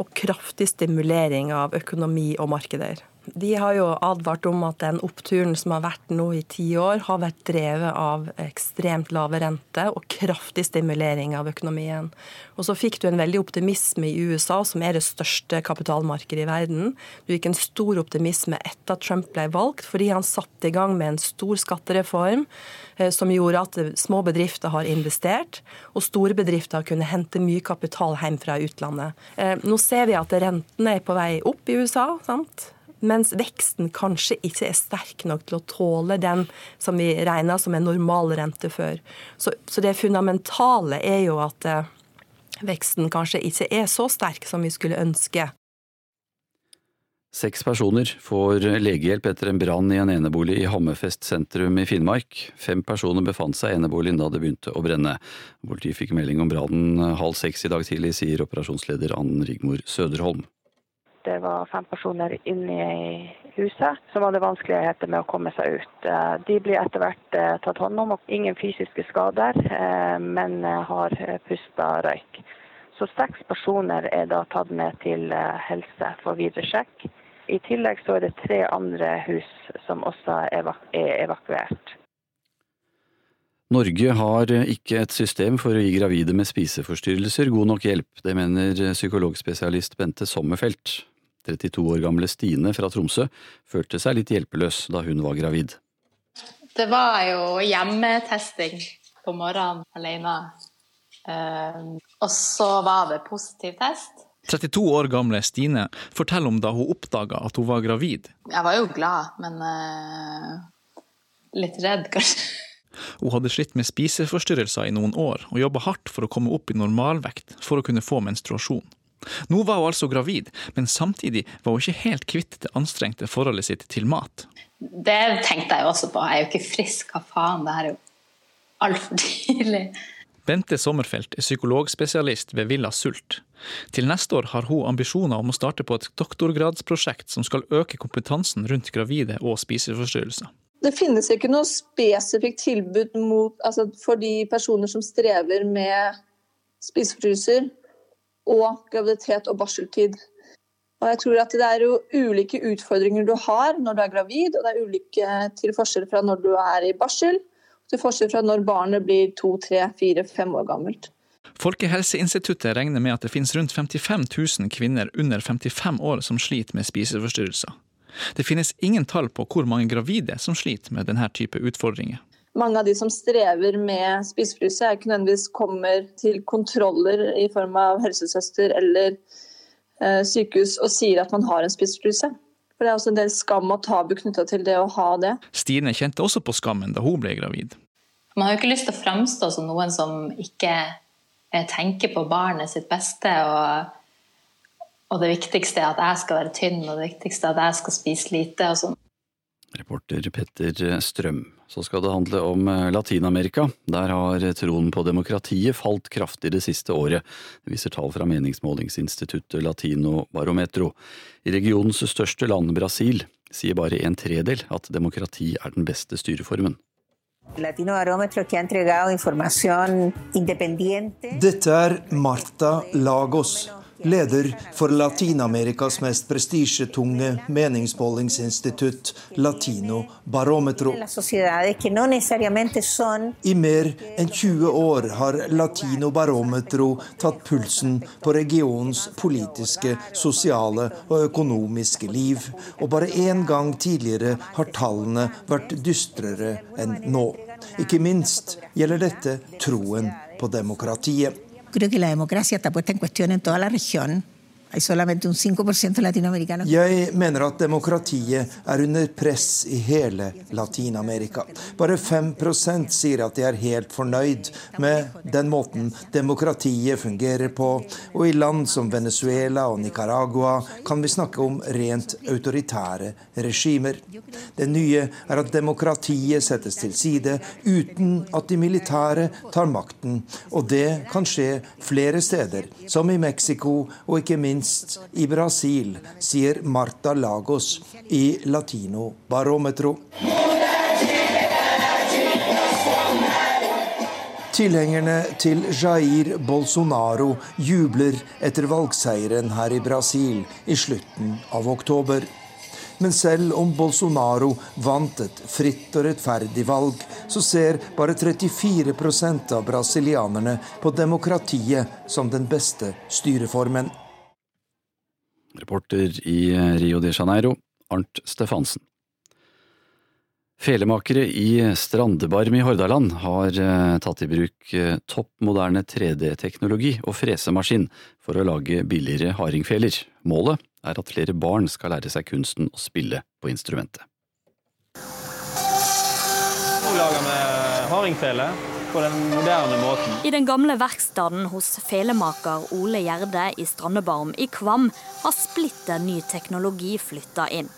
og kraftig stimulering av økonomi og markeder. De har jo advart om at den oppturen som har vært nå i ti år, har vært drevet av ekstremt lave rente og kraftig stimulering av økonomien. Og så fikk du en veldig optimisme i USA, som er det største kapitalmarkedet i verden. Du fikk en stor optimisme etter at Trump ble valgt, fordi han satte i gang med en stor skattereform eh, som gjorde at små bedrifter har investert, og store bedrifter har kunnet hente mye kapital hjem fra utlandet. Eh, nå ser vi at rentene er på vei opp i USA. sant? Mens veksten kanskje ikke er sterk nok til å tåle den som vi regner som en normal rente før. Så, så det fundamentale er jo at eh, veksten kanskje ikke er så sterk som vi skulle ønske. Seks personer får legehjelp etter en brann i en enebolig i Hammerfest sentrum i Finnmark. Fem personer befant seg i eneboligen da det begynte å brenne. Politiet fikk melding om brannen halv seks i dag tidlig, sier operasjonsleder Ann Rigmor Søderholm det var fem personer inne i huset som hadde vanskeligheter med å komme seg ut. Eh, de blir etter hvert eh, tatt hånd om. og Ingen fysiske skader, eh, men har pusta røyk. Så seks personer er da tatt med til helse for videre sjekk. I tillegg så er det tre andre hus som også er evakuert. Norge har ikke et system for å gi gravide med spiseforstyrrelser god nok hjelp. Det mener psykologspesialist Bente Sommerfelt. 32 år gamle Stine fra Tromsø følte seg litt hjelpeløs da hun var gravid. Det var jo hjemmetesting på morgenen alene. Uh, og så var det positiv test. 32 år gamle Stine forteller om da hun oppdaga at hun var gravid. Jeg var jo glad, men uh, litt redd, kanskje. Hun hadde slitt med spiseforstyrrelser i noen år, og jobba hardt for å komme opp i normalvekt for å kunne få menstruasjon. Nå var hun altså gravid, men samtidig var hun ikke helt kvitt det anstrengte forholdet sitt til mat. Det tenkte jeg også på. Jeg er jo ikke frisk, hva faen. Det her er jo altfor tidlig. Bente Sommerfelt er psykologspesialist ved Villa Sult. Til neste år har hun ambisjoner om å starte på et doktorgradsprosjekt som skal øke kompetansen rundt gravide og spiseforstyrrelser. Det finnes ikke noe spesifikt tilbud mot, altså for de personer som strever med spiseforstyrrelser og graviditet og barseltid. Og jeg tror at Det er jo ulike utfordringer du har når du er gravid, og det er ulike til forskjell fra når du er i barsel, til forskjell fra når barnet blir to, tre, fire, fem år gammelt. Folkehelseinstituttet regner med at det finnes rundt 55 000 kvinner under 55 år som sliter med spiseforstyrrelser. Det finnes ingen tall på hvor mange gravide som sliter med denne type utfordringer mange av de som strever med spisefryse, ikke nødvendigvis kommer til kontroller i form av helsesøster eller eh, sykehus og sier at man har en spisefryse. For Det er også en del skam og tabu knytta til det å ha det. Stine kjente også på skammen da hun ble gravid. Man har jo ikke lyst til å framstå som noen som ikke eh, tenker på barnet sitt beste. Og, og det viktigste er at jeg skal være tynn, og det viktigste er at jeg skal spise lite. og sånn. Reporter Petter Strøm. Så skal det handle om eh, Latin-Amerika. Der har troen på demokratiet falt kraftig det siste året. Det viser tall fra meningsmålingsinstituttet Latino Barometro. I regionens største land, Brasil, sier bare en tredel at demokrati er den beste styreformen. Dette er Marta Lagos leder for Latin-Amerikas mest prestisjetunge meningsmålingsinstitutt, Latino Barometro. I mer enn 20 år har Latino Barometro tatt pulsen på regionens politiske, sosiale og økonomiske liv, og bare én gang tidligere har tallene vært dystrere enn nå. Ikke minst gjelder dette troen på demokratiet creo que la democracia está puesta en cuestión en toda la región. Hay solamente un 5% latinoamericano. Jeg mener at demokratiet er under press i hele Latin-Amerika. Bare 5 sier at de er helt fornøyd med den måten demokratiet fungerer på, og i land som Venezuela og Nicaragua kan vi snakke om rent autoritære regimer. Det nye er at demokratiet settes til side uten at de militære tar makten, og det kan skje flere steder, som i Mexico og ikke minst minst i Brasil, sier Marta Lagos i Latino Barometro. Tilhengerne til Jair Bolsonaro jubler etter valgseieren her i Brasil i slutten av oktober. Men selv om Bolsonaro vant et fritt og rettferdig valg, så ser bare 34% av brasilianerne på demokratiet som den beste styreformen. Reporter i Rio de Janeiro, Arnt Stefansen. Felemakere i Strandebarm i Hordaland har eh, tatt i bruk eh, topp moderne 3D-teknologi og fresemaskin for å lage billigere hardingfeler. Målet er at flere barn skal lære seg kunsten å spille på instrumentet. Nå lager vi hardingfele på den moderne måten. I den gamle verkstedet hos felemaker Ole Gjerde i Strandebarm i Kvam har splitter ny teknologi flytta inn.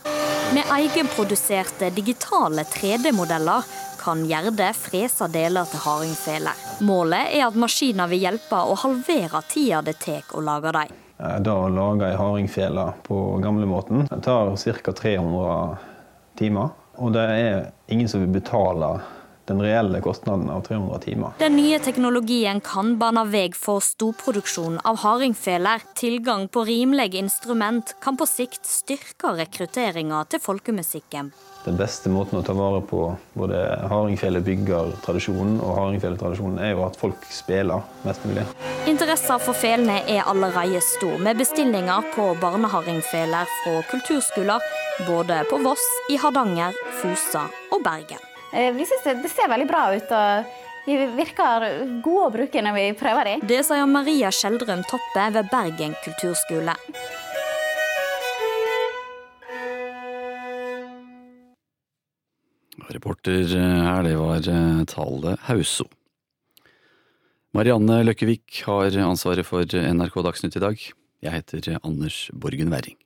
Med egenproduserte digitale 3D-modeller kan Gjerde frese deler til hardingfeler. Målet er at maskiner vil hjelpe å halvere tida det tar å lage dem. Eh, da å lage ei hardingfele på gamlemåten tar ca. 300 timer. Og det er ingen som vil betale den reelle kostnaden av 300 timer. Den nye teknologien kan bane vei for storproduksjon av hardingfeler. Tilgang på rimelige instrument kan på sikt styrke rekrutteringa til folkemusikken. Den beste måten å ta vare på både hardingfelebyggertradisjonen og hardingfeletradisjonen er jo at folk spiller mest mulig. Interessen for felene er allerede stor, med bestillinger på barnehardingfeler fra kulturskoler både på Voss, i Hardanger, Fusa og Bergen. Eh, vi syns det, det, ser veldig bra ut. og De virker gode å bruke når vi prøver dem. Det sier Maria Skjeldrøm Toppe ved Bergen kulturskole. Reporter her, det var eh, Tale Hauso. Marianne Løkkevik har ansvaret for NRK Dagsnytt i dag. Jeg heter Anders Borgen Werring.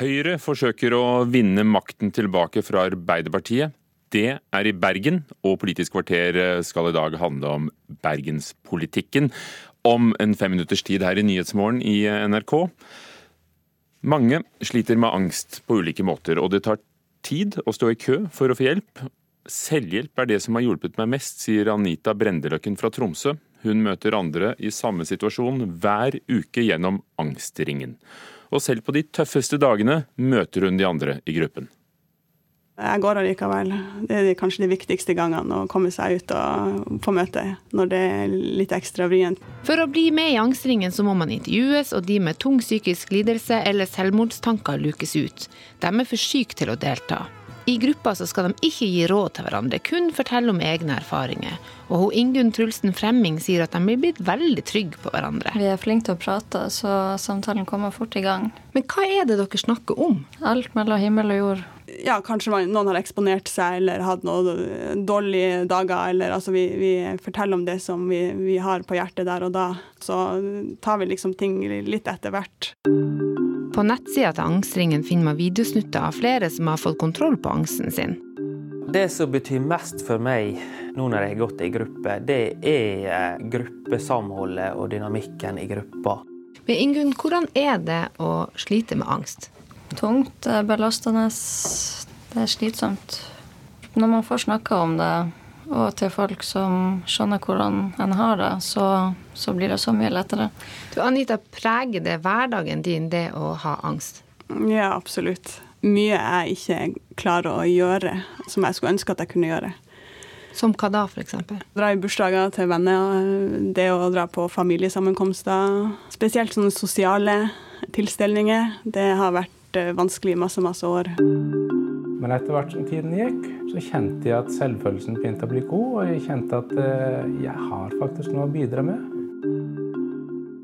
Høyre forsøker å vinne makten tilbake fra Arbeiderpartiet. Det er i Bergen, og Politisk kvarter skal i dag handle om bergenspolitikken. Om en fem minutters tid her i Nyhetsmorgen i NRK. Mange sliter med angst på ulike måter, og det tar tid å stå i kø for å få hjelp. Selvhjelp er det som har hjulpet meg mest, sier Anita Brendeløkken fra Tromsø. Hun møter andre i samme situasjon hver uke gjennom Angstringen og selv på de tøffeste dagene møter hun de andre i gruppen. Jeg går allikevel. Det er kanskje de viktigste gangene å komme seg ut og få møte når det er litt ekstra vrient. For å bli med i angstringen så må man intervjues, og de med tung psykisk lidelse eller selvmordstanker lukes ut. De er for syke til å delta. I gruppa så skal de ikke gi råd til hverandre, kun fortelle om egne erfaringer. Og hun Ingunn Trulsen Fremming sier at de blir blitt veldig trygge på hverandre. Vi er flinke til å prate, så samtalen kommer fort i gang. Men hva er det dere snakker om? Alt mellom himmel og jord. Ja, kanskje noen har eksponert seg eller hatt noen dårlige dager. Eller altså vi, vi forteller om det som vi, vi har på hjertet der og da. Så tar vi liksom ting litt etter hvert. På nettsida til Angstringen finner man videosnutter av flere som har fått kontroll på angsten sin. Det som betyr mest for meg nå når jeg har gått i gruppe, det er eh, gruppesamholdet og dynamikken i gruppa. Men Ingunn, hvordan er det å slite med angst? Tungt, belastende, det er slitsomt. Når man får snakka om det, og til folk som skjønner hvordan en har det, så, så blir det så mye lettere. Du, Anita, preger det hverdagen din, det å ha angst? Ja, absolutt. Mye jeg ikke klarer å gjøre, som jeg skulle ønske at jeg kunne gjøre. Som hva da, f.eks.? Dra i bursdager til venner, det å dra på familiesammenkomster. Spesielt sånne sosiale tilstelninger. Det har vært eh, vanskelig i masse, masse år. Men etter hvert som tiden gikk, så kjente jeg at selvfølelsen begynte å bli god, og jeg kjente at eh, jeg har faktisk noe å bidra med.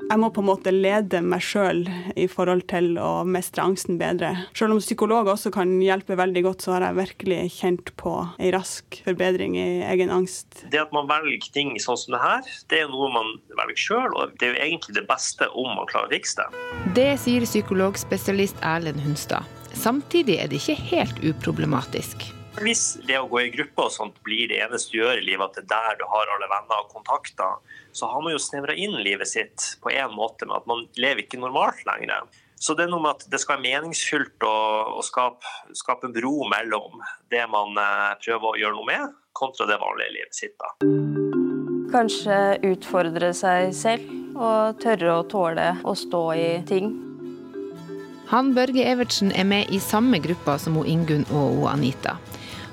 Jeg må på en måte lede meg sjøl i forhold til å mestre angsten bedre. Selv om psykolog også kan hjelpe veldig godt, så har jeg virkelig kjent på ei rask forbedring i egen angst. Det at man velger ting sånn som det her, det er noe man velger sjøl, og det er jo egentlig det beste om man klarer å fikse det. Det sier psykologspesialist Erlend Hunstad. Samtidig er det ikke helt uproblematisk. Hvis det å gå i gruppe og sånt blir det eneste du gjør i livet, at det er der du har alle venner og kontakter, så har man jo snevra inn livet sitt på en måte med at man lever ikke normalt lenger. Så det er noe med at det skal være meningsfylt å, å skape, skape, en bro mellom det man eh, prøver å gjøre noe med, kontra det vanlige livet sitt. da. Kanskje utfordre seg selv og tørre å tåle å stå i ting. Han Børge Evertsen er med i samme gruppa som Ingunn og Anita.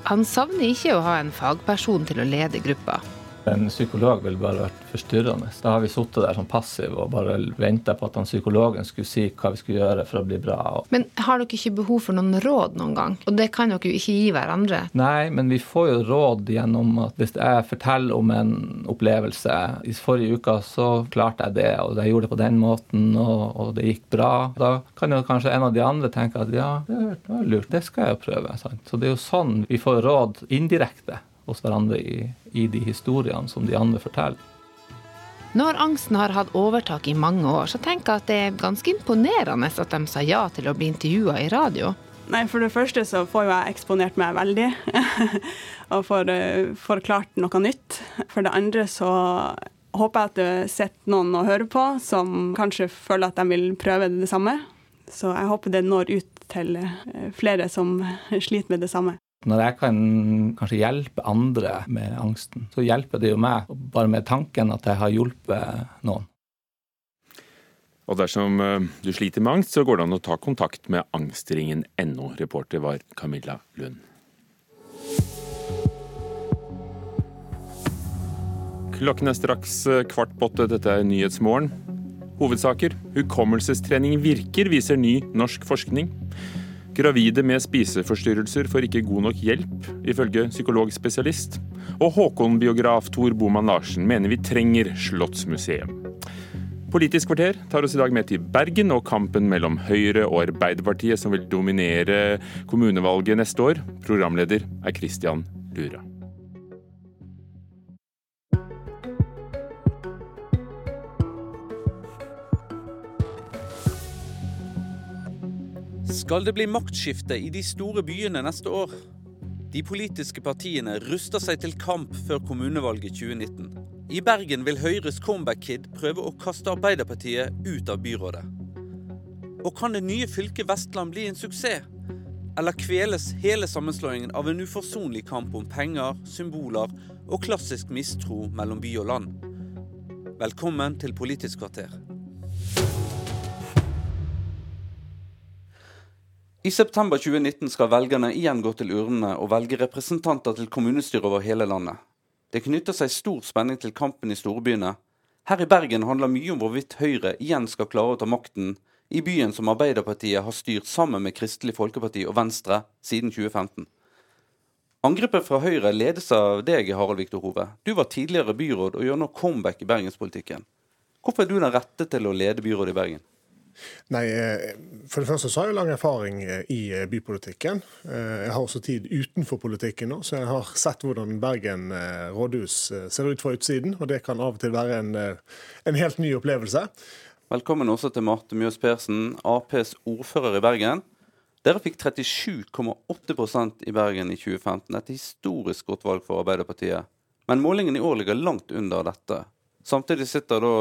Han savner ikke å ha en fagperson til å lede gruppa. En psykolog ville bare vært forstyrrende. Da har vi sittet der som passiv og bare venta på at han psykologen skulle si hva vi skulle gjøre for å bli bra. Men har dere ikke behov for noen råd noen gang? Og det kan dere jo ikke gi hverandre. Nei, men vi får jo råd gjennom at hvis jeg forteller om en opplevelse I forrige uke så klarte jeg det, og jeg gjorde det på den måten, og, og det gikk bra. Da kan jo kanskje en av de andre tenke at ja, det var lurt, det skal jeg jo prøve. Sant? Så det er jo sånn vi får råd indirekte hos hverandre i, i de historiene som de andre forteller. Når angsten har hatt overtak i mange år, så tenker jeg at det er ganske imponerende at de sa ja til å bli intervjua i radio. Nei, For det første så får jo jeg eksponert meg veldig, *laughs* og får uh, forklart noe nytt. For det andre så håper jeg at det sitter noen og hører på som kanskje føler at de vil prøve det samme. Så jeg håper det når ut til uh, flere som sliter med det samme. Når jeg kan kanskje hjelpe andre med angsten, så hjelper det jo meg bare med tanken at jeg har hjulpet noen. Og dersom eh, du sliter med angst, så går det an å ta kontakt med angstringen.no. Reporter var Camilla Lund. Klokken er straks eh, kvart på åtte. Dette er Nyhetsmorgen. Hovedsaker. Hukommelsestrening virker, viser ny norsk forskning. Gravide med spiseforstyrrelser får ikke god nok hjelp, ifølge psykologspesialist. Og Håkon-biograf Tor Boman Larsen mener vi trenger Slottsmuseum. Politisk kvarter tar oss i dag med til Bergen og kampen mellom Høyre og Arbeiderpartiet, som vil dominere kommunevalget neste år. Programleder er Christian Lura. Skal det bli maktskifte i de store byene neste år? De politiske partiene ruster seg til kamp før kommunevalget 2019. I Bergen vil Høyres comeback-kid prøve å kaste Arbeiderpartiet ut av byrådet. Og kan det nye fylket Vestland bli en suksess? Eller kveles hele sammenslåingen av en uforsonlig kamp om penger, symboler og klassisk mistro mellom by og land? Velkommen til Politisk kvarter. I september 2019 skal velgerne igjen gå til urnene og velge representanter til kommunestyret over hele landet. Det knytter seg stor spenning til kampen i storbyene. Her i Bergen handler mye om hvorvidt Høyre igjen skal klare å ta makten i byen som Arbeiderpartiet har styrt sammen med Kristelig Folkeparti og Venstre siden 2015. Angrepet fra Høyre ledes av deg, Harald Viktor Hove. Du var tidligere byråd og gjør nå comeback i bergenspolitikken. Hvorfor er du den rette til å lede byrådet i Bergen? Nei, eh, For det første så har jeg lang erfaring eh, i eh, bypolitikken. Jeg har også tid utenfor politikken nå, så jeg har sett hvordan Bergen rådhus ser ut fra utsiden. Og det kan av og til være en, en helt ny opplevelse. Velkommen også til Marte Mjøs Persen, Aps ordfører i Bergen. Dere fikk 37,8% i Bergen i 2015. Et historisk godt valg for Arbeiderpartiet. Men målingen i år ligger langt under dette. Samtidig sitter da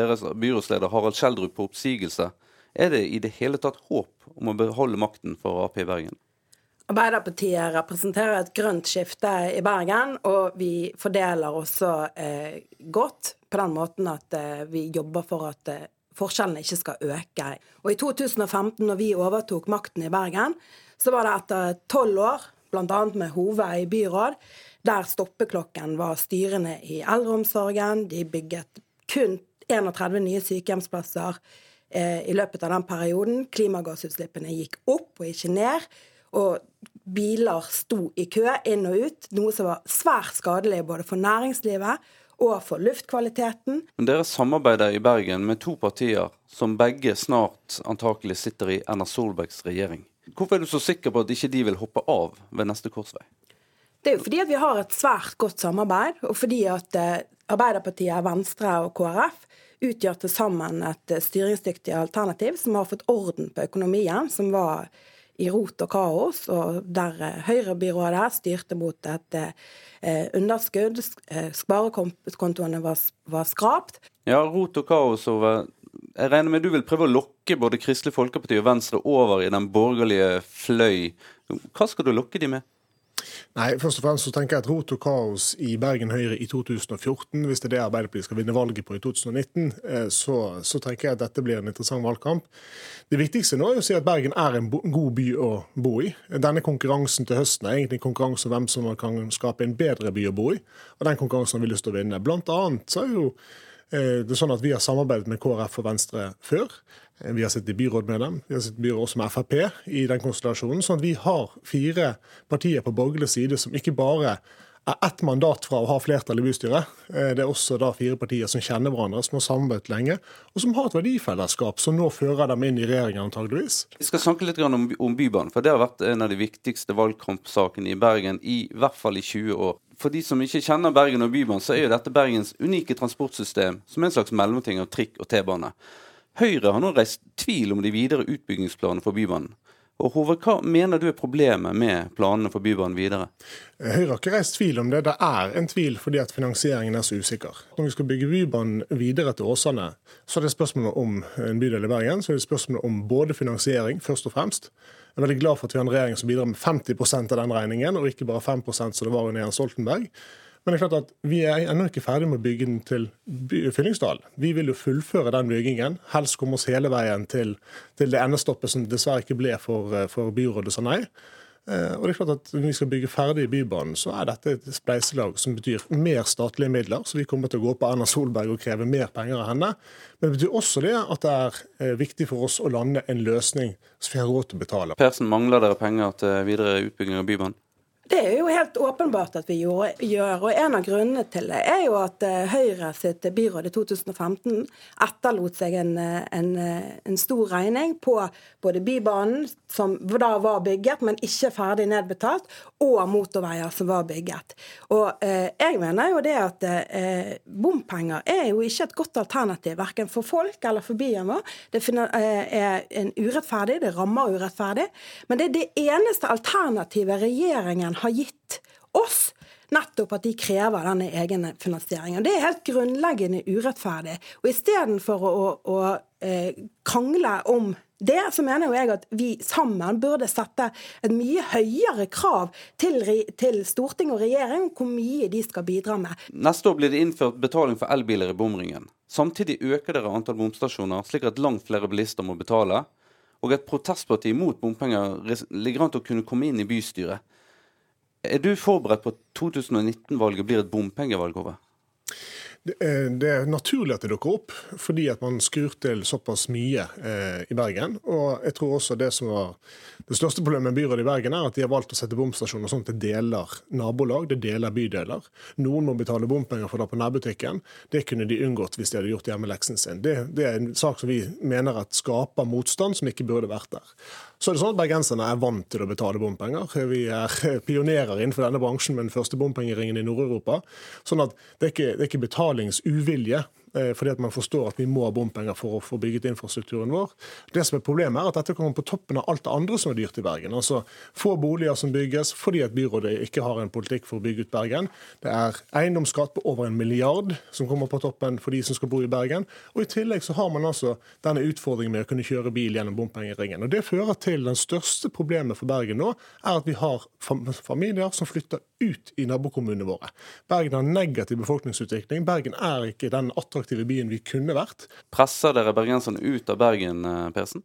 deres byrådsleder Harald Skjeldrup på oppsigelse. Er det i det hele tatt håp om å beholde makten for Ap i Bergen? Arbeiderpartiet representerer et grønt skifte i Bergen, og vi fordeler også eh, godt på den måten at eh, vi jobber for at eh, forskjellene ikke skal øke. Og I 2015, når vi overtok makten i Bergen, så var det etter tolv år, bl.a. med Hove i byråd, der stoppeklokken var styrende i eldreomsorgen. De bygget kun 31 nye sykehjemsplasser eh, i løpet av den perioden. Klimagassutslippene gikk opp og ikke ned. og biler sto i kø inn og ut, noe som var svært skadelig både for næringslivet og for luftkvaliteten. Men Dere samarbeider i Bergen med to partier som begge snart antakelig sitter i Erna Solbergs regjering. Hvorfor er du så sikker på at ikke de vil hoppe av ved neste korsvei? Det er jo fordi at vi har et svært godt samarbeid, og fordi at eh, Arbeiderpartiet, Venstre og KrF utgjør til sammen et eh, styringsdyktig alternativ som har fått orden på økonomien, som var i rot og kaos, og der eh, Høyre-byrådet styrte mot et underskudd. Sparekontoene var, var skrapt. Ja, rot og kaos over jeg regner med du vil prøve å lokke både Kristelig Folkeparti og Venstre over i den borgerlige fløy. Hva skal du lokke de med? Nei, først og fremst så tenker jeg at rot og kaos i Bergen Høyre i 2014, hvis det er det Arbeiderpartiet skal vinne valget på i 2019, eh, så, så tenker jeg at dette blir en interessant valgkamp. Det viktigste nå er å si at Bergen er en god by å bo i. Denne konkurransen til høsten er egentlig en konkurranse om hvem som kan skape en bedre by å bo i, og den konkurransen har vi lyst til å vinne. Blant annet så er jo eh, det er sånn at Vi har samarbeidet med KrF og Venstre før. Eh, vi har sittet i byråd med dem, vi har sittet i byråd også med Frp i den konstellasjonen. sånn at vi har fire partier på borgerlig side som ikke bare er ett mandat fra å ha flertall i bystyret. Eh, det er også da fire partier som kjenner hverandre, som har samarbeidet lenge, og som har et verdifellesskap som nå fører dem inn i regjeringen, antageligvis. Vi skal snakke litt om, Bybanen, for det har vært en av de viktigste valgkampsakene i Bergen i hvert fall i 20 år. For de som ikke kjenner Bergen og Bybanen, så er jo dette Bergens unike transportsystem som er en slags mellomting av trikk og T-bane. Høyre har nå reist tvil om de videre utbyggingsplanene for Bybanen. Og Hove, Hva mener du er problemet med planene for Bybanen videre? Høyre har ikke reist tvil om det. Det er en tvil fordi at finansieringen er så usikker. Når vi skal bygge Bybanen videre til Åsane, så er det spørsmålet om en bydel i Bergen. Så er det spørsmålet om både finansiering, først og fremst. Jeg er veldig glad for at vi har en regjering som bidrar med 50 av den regningen, og ikke bare 5% som det var under Jens Stoltenberg. Men det er klart at vi er ennå ikke ferdig med å bygge den til Fyllingsdal. Vi vil jo fullføre den byggingen, helst komme oss hele veien til, til det endestoppet som dessverre ikke ble for, for byrådet sa nei. Eh, og det er klart at Når vi skal bygge ferdig Bybanen, så er dette et spleiselag som betyr mer statlige midler. Så vi kommer til å gå på Erna Solberg og kreve mer penger av henne. Men det betyr også det at det er eh, viktig for oss å lande en løsning som vi har råd til å betale. Persen, mangler dere penger til videre utbygging av Bybanen? Det er jo helt åpenbart at vi gjør. og En av grunnene til det er jo at eh, Høyre sitt byråd i 2015 etterlot seg en, eh, en, eh, en, stor regning på både Bybanen, som da var bygget, men ikke ferdig nedbetalt, og motorveier som var bygget. Og eh, Jeg mener jo det at eh, bompenger er jo ikke et godt alternativ, verken for folk eller for byen vår. Det er en urettferdig, det rammer urettferdig. Men det er det eneste alternativet regjeringen har gitt oss nettopp at de krever denne egenfinansieringen. Det er helt grunnleggende urettferdig. Og istedenfor å, å, å eh, krangle om det, så mener jo jeg at vi sammen burde sette et mye høyere krav til, til storting og regjering hvor mye de skal bidra med. Neste år blir det innført betaling for elbiler i bomringen. Samtidig øker dere antall bomstasjoner, slik at langt flere bilister må betale. Og et protestparti mot bompenger ligger an til å kunne komme inn i bystyret. Er du forberedt på at 2019-valget blir et bompengevalg over? Er, det er, naturlig at det dukker opp, fordi at man skrur til såpass mye eh, i Bergen. Og jeg tror også det som var det største problemet med byrådet i Bergen, er at de har valgt å sette bomstasjoner sånn at det deler nabolag, det deler bydeler. Noen må betale bompenger for det på nærbutikken. Det kunne de unngått hvis de hadde gjort hjemmeleksen sin. Det, det er en sak som vi mener at skaper motstand, som ikke burde vært der. Så er det sånn at Bergenserne er vant til å betale bompenger. Vi er *laughs* pionerer innenfor denne bransjen med den første bompengeringen i Nord-Europa. Sånn at det er ikke, det er ikke betalingsuvilje fordi at man forstår at vi må ha bompenger for å få bygget infrastrukturen vår. Det som er Problemet er at dette kommer på toppen av alt det andre som er dyrt i Bergen. Altså Få boliger som bygges fordi at byrådet ikke har en politikk for å bygge ut Bergen. Det er eiendomsskatt på over en milliard som kommer på toppen for de som skal bo i Bergen. Og I tillegg så har man altså denne utfordringen med å kunne kjøre bil gjennom bompengeringen. Og Det fører til den største problemet for Bergen nå, er at vi har familier som flytter ut i nabokommunene våre. Bergen har negativ befolkningsutvikling. Bergen er ikke den attraktive attraktive byen vi kunne vært. Presser dere bergenserne ut av Bergen, eh, Persen?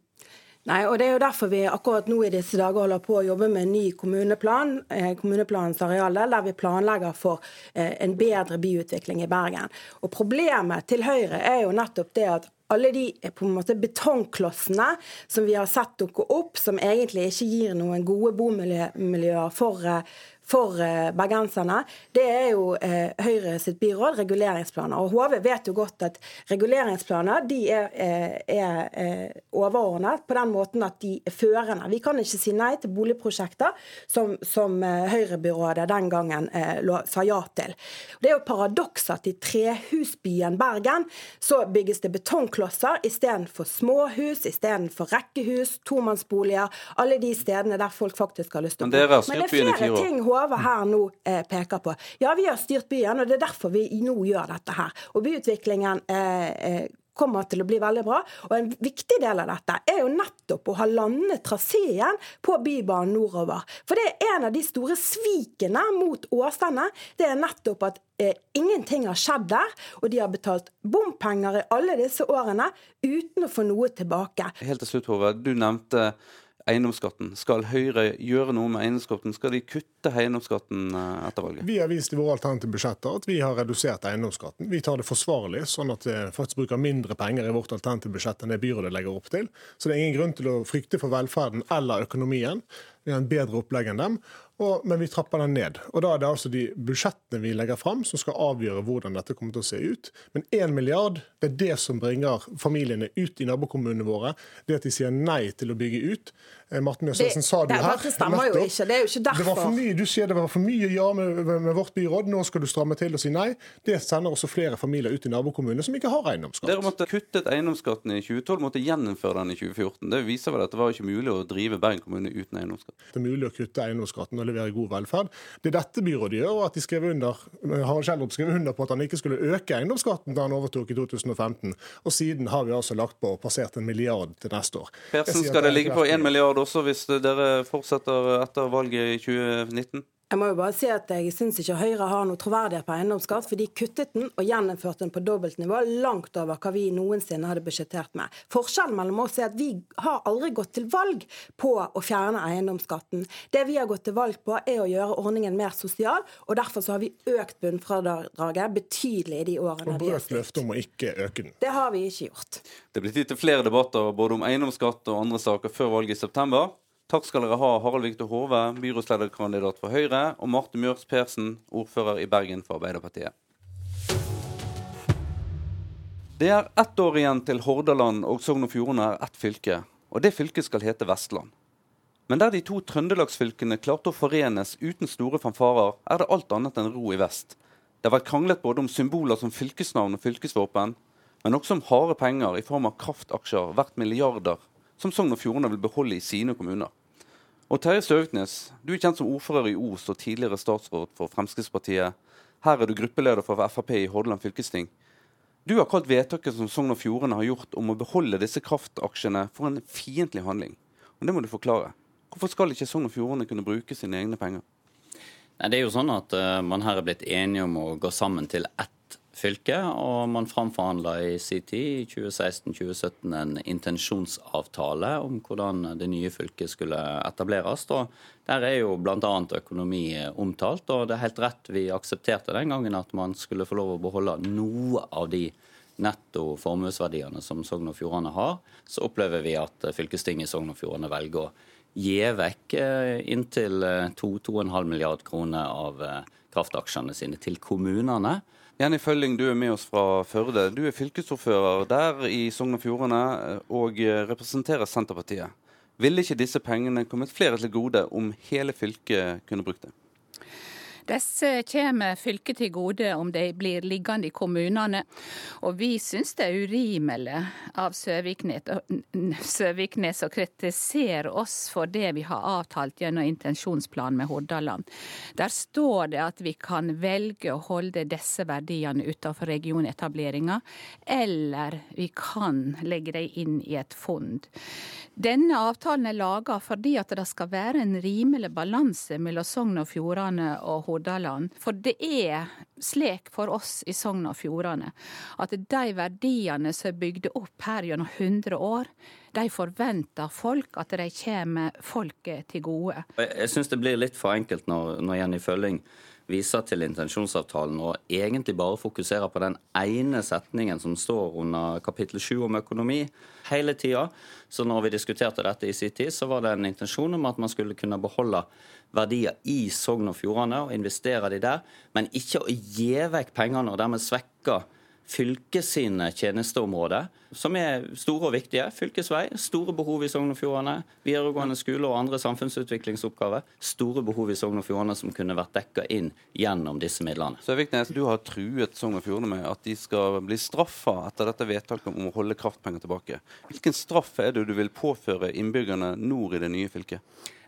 Nei, og Det er jo derfor vi akkurat nå i disse dager holder på å jobbe med en ny kommuneplan, eh, kommuneplanens areale, der vi planlegger for eh, en bedre byutvikling i Bergen. Og Problemet til Høyre er jo nettopp det at alle de på en måte betongklossene som vi har sett dukke opp, som egentlig ikke gir noen gode bomiljøer for, for eh, bergenserne, det er jo eh, Høyre sitt byråd, reguleringsplaner. Og HV vet jo godt at reguleringsplaner de er, eh, er, er, overordnet på den måten at de er førende. Vi kan ikke si nei til boligprosjekter som, som Høyre-byrådet den gangen sa ja til. Det er jo paradoks at i trehusbyen Bergen så bygges det betongklosser istedenfor småhus, istedenfor rekkehus, tomannsboliger, alle de stedene der folk faktisk har lyst til å bo. Men det er flere ting Hove her nå eh, peker på. Ja, vi har styrt byen, og det er derfor vi nå gjør dette her. Og byutviklingen eh, eh, kommer til å bli veldig bra. Og En viktig del av dette er jo nettopp å ha landet traseen på Bybanen nordover. For det er en av de store svikene mot Åsane. Det er nettopp at eh, ingenting har skjedd der. Og de har betalt bompenger i alle disse årene uten å få noe tilbake. Helt til slutt, Hove. Du nevnte eiendomsskatten. Skal Høyre gjøre noe med eiendomsskatten? Skal de kutte eiendomsskatten eh, etter valget? Vi har vist i våre alternative budsjetter at vi har redusert eiendomsskatten. Vi tar det forsvarlig, sånn at vi faktisk bruker mindre penger i vårt alternative budsjett enn det byrådet legger opp til. Så det er ingen grunn til å frykte for velferden eller økonomien. Vi har en bedre opplegg enn dem. Og, men vi trapper den ned. Og Da er det altså de budsjettene vi legger fram som skal avgjøre hvordan dette kommer til å se ut. Men én milliard det er det som bringer familiene ut i nabokommunene våre. Det at de sier nei til å bygge ut. Eh, Martin Mjøsesen sa det det her. Det stemmer jo ikke. Det er jo ikke derfor. Det var for mye, du sier det var for mye ja med, med, med, vårt byråd, nå skal du stramme til og si nei. Det sender også flere familier ut i nabokommunene som ikke har eiendomsskatt. Dere måtte kuttet eiendomsskatten i 2012, måtte gjeninnføre den i 2014. Det viser vel at det var ikke mulig å drive Bergen kommune uten eiendomsskatt? Det er mulig å kutte eiendomsskatten levere god velferd. Det er dette byrådet gjør, og at de skrev under, Harald Kjellrup skrev under på at han ikke skulle øke eiendomsskatten da han overtok i 2015. Og siden har vi altså lagt på og passert en milliard til neste år. Persen, skal det ligge på en milliard også hvis dere fortsetter etter valget i 2019? Jeg må jo bare si at jeg syns ikke Høyre har noe troverdighet på eiendomsskatt, for de kuttet den og gjeninnførte den på dobbeltnivå, langt over hva vi noensinne hadde budsjettert med. Forskjellen mellom oss er at vi har aldri gått til valg på å fjerne eiendomsskatten. Det vi har gått til valg på, er å gjøre ordningen mer sosial, og derfor så har vi økt bunnfradraget betydelig i de årene og vi har styrt. løfte om å ikke øke den. Det har vi ikke gjort. Det blir tid til flere debatter både om eiendomsskatt og andre saker før valget i september. Takk skal dere ha, Harald Viktor Hove, byrådslederkandidat for Høyre, og Marte Mjørs Persen, ordfører i Bergen for Arbeiderpartiet. Det er ett år igjen til Hordaland og Sogn og Fjordane er ett fylke, og det fylket skal hete Vestland. Men der de to trøndelagsfylkene klarte å forenes uten store fanfarer, er det alt annet enn ro i vest. Det har vært kranglet både om symboler som fylkesnavn og fylkesvåpen, men også om harde penger i form av kraftaksjer verdt milliarder som Sogn og Fjordane vil beholde i sine kommuner. Og Terje Søviknes, du er kjent som ordfører i Os og tidligere statsråd for Fremskrittspartiet. Her er du gruppeleder for Frp i Hordaland fylkesting. Du har kalt vedtaket som Sogn og Fjordane har gjort om å beholde disse kraftaksjene for en fiendtlig handling. Og Det må du forklare. Hvorfor skal ikke Sogn og Fjordane kunne bruke sine egne penger? Nei, det er jo sånn at uh, Man her er blitt enige om å gå sammen til ett fylke, og man framforhandla i sin tid, i 2016-2017, en intensjonsavtale om hvordan det nye fylket skulle etableres. og Der er jo bl.a. økonomi omtalt, og det er helt rett vi aksepterte den gangen at man skulle få lov å beholde noe av de netto formuesverdiene som Sogn og Fjordane har. Så opplever vi at fylkestinget i Sogn og Fjordane velger å gi vekk eh, inntil 2-2,5 milliard kroner av eh, kraftaksjene sine til kommunene. Jenny Følling, du er med oss fra Førde. Du er fylkesordfører der i Sogn og Fjordane eh, og eh, representerer Senterpartiet. Ville ikke disse pengene kommet flere til gode om hele fylket kunne brukt det? Disse kommer fylket til gode om de blir liggende i kommunene. Og vi syns det er urimelig av Søviknes å kritisere oss for det vi har avtalt gjennom intensjonsplanen med Hordaland. Der står det at vi kan velge å holde disse verdiene utenfor regionetableringa, eller vi kan legge dem inn i et fond. Denne avtalen er laga fordi at det skal være en rimelig balanse mellom Sogn og Fjordane og Hordaland. For det er slik for oss i Sogn og Fjordane at de verdiene som er bygd opp her gjennom 100 år, de forventer folk at de kommer folket til gode. Jeg syns det blir litt for enkelt når, når Jenny Følling viser til intensjonsavtalen og egentlig bare fokuserer på den ene setningen som står under kapittel 7 om økonomi hele tida. Så når vi diskuterte dette i sin tid, så var det en intensjon om at man skulle kunne beholde verdier i Sogn og Fjordane og investere de der, men ikke å gi vekk pengene og dermed svekke fylket sine tjenesteområder, som er store og viktige. Fylkesvei, store behov i Sogn og Fjordane. Videregående skole og andre samfunnsutviklingsoppgaver. Store behov i Sogn og Fjordane som kunne vært dekka inn gjennom disse midlene. Så Viknes, Du har truet Sogn og Fjordane med at de skal bli straffa etter dette vedtaket om å holde kraftpenger tilbake. Hvilken straff er det du vil påføre innbyggerne nord i det nye fylket?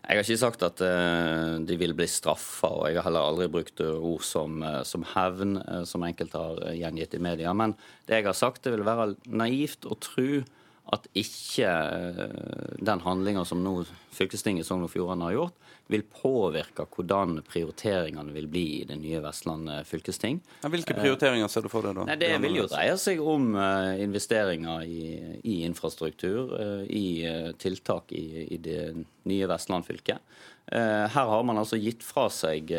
Jeg har ikke sagt at uh, de vil bli straffa, og jeg har heller aldri brukt ord som, uh, som hevn, uh, som enkelte har gjengitt i media. Men det jeg har sagt, det vil være naivt å tro at ikke den handlinga som nå fylkestinget i Sogn og Fjordane har gjort, vil påvirke hvordan prioriteringene vil bli i det nye Vestland fylkesting. Hvilke prioriteringer ser du for deg da? Nei, det vil jo dreie seg om investeringer i, i infrastruktur, i tiltak i, i det nye Vestland fylke. Her har man altså gitt fra seg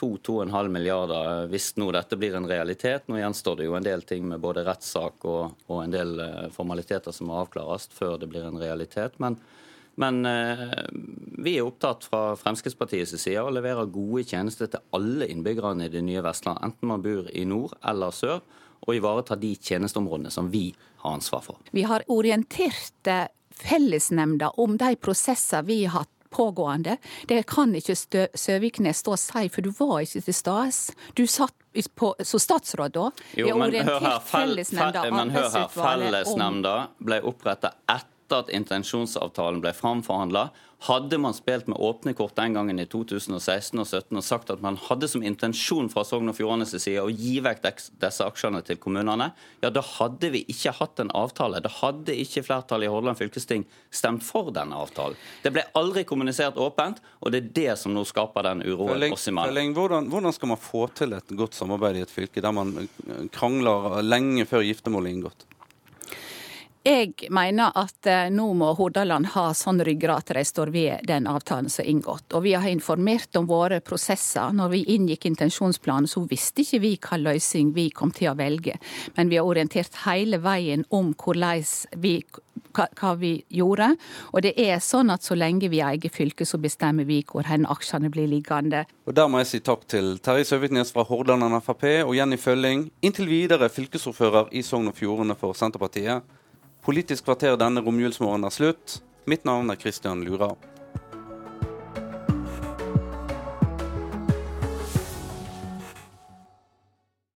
2-2,5 milliarder hvis nå dette blir en realitet. Nå gjenstår det jo en del ting med både rettssak og, og en del formaliteter som må avklares før det blir en realitet. Men, men vi er opptatt fra Fremskrittspartiets side å levere gode tjenester til alle innbyggerne i det nye Vestland, enten man bor i nord eller sør, og ivareta de tjenesteområdene som vi har ansvar for. Vi har orientert fellesnemnda om de prosesser vi har hatt pågående. Det kan ikke Stø Søviknes stå og si, for du var ikke til stede. Du satt på, som statsråd da. Jo, men hør her, fellesnemnda, fel, men hør her, Fellesnemnda ble oppretta etter at intensjonsavtalen ble framforhandla. Hadde man spilt med åpne kort den gangen i 2016 og 2017 og sagt at man hadde som intensjon fra Sogn og Fjordanes side å gi vekk disse aksjene til kommunene, ja, da hadde vi ikke hatt en avtale. Da hadde ikke flertallet i Hordaland fylkesting stemt for denne avtalen. Det ble aldri kommunisert åpent, og det er det som nå skaper den uroen oss imellom. Hvordan, hvordan skal man få til et godt samarbeid i et fylke der man krangler lenge før giftermålet er inngått? Jeg mener at nå må Hordaland ha sånn ryggrad at de står ved den avtalen som er inngått. Og vi har informert om våre prosesser. Når vi inngikk intensjonsplanen, så visste ikke vi hva løsning vi kom til å velge. Men vi har orientert hele veien om vi, hva, hva, vi gjorde. Og det er sånn at så lenge vi eier fylket, så bestemmer vi hvor hen aksjene blir liggende. Og Der må jeg si takk til Terje Søviknes fra Hordaland Frp og Jenny Følling, inntil videre fylkesordfører i Sogn og Fjordane for Senterpartiet. Politisk kvarter denne romjulsmorgenen er slutt. Mitt navn er Christian Lura.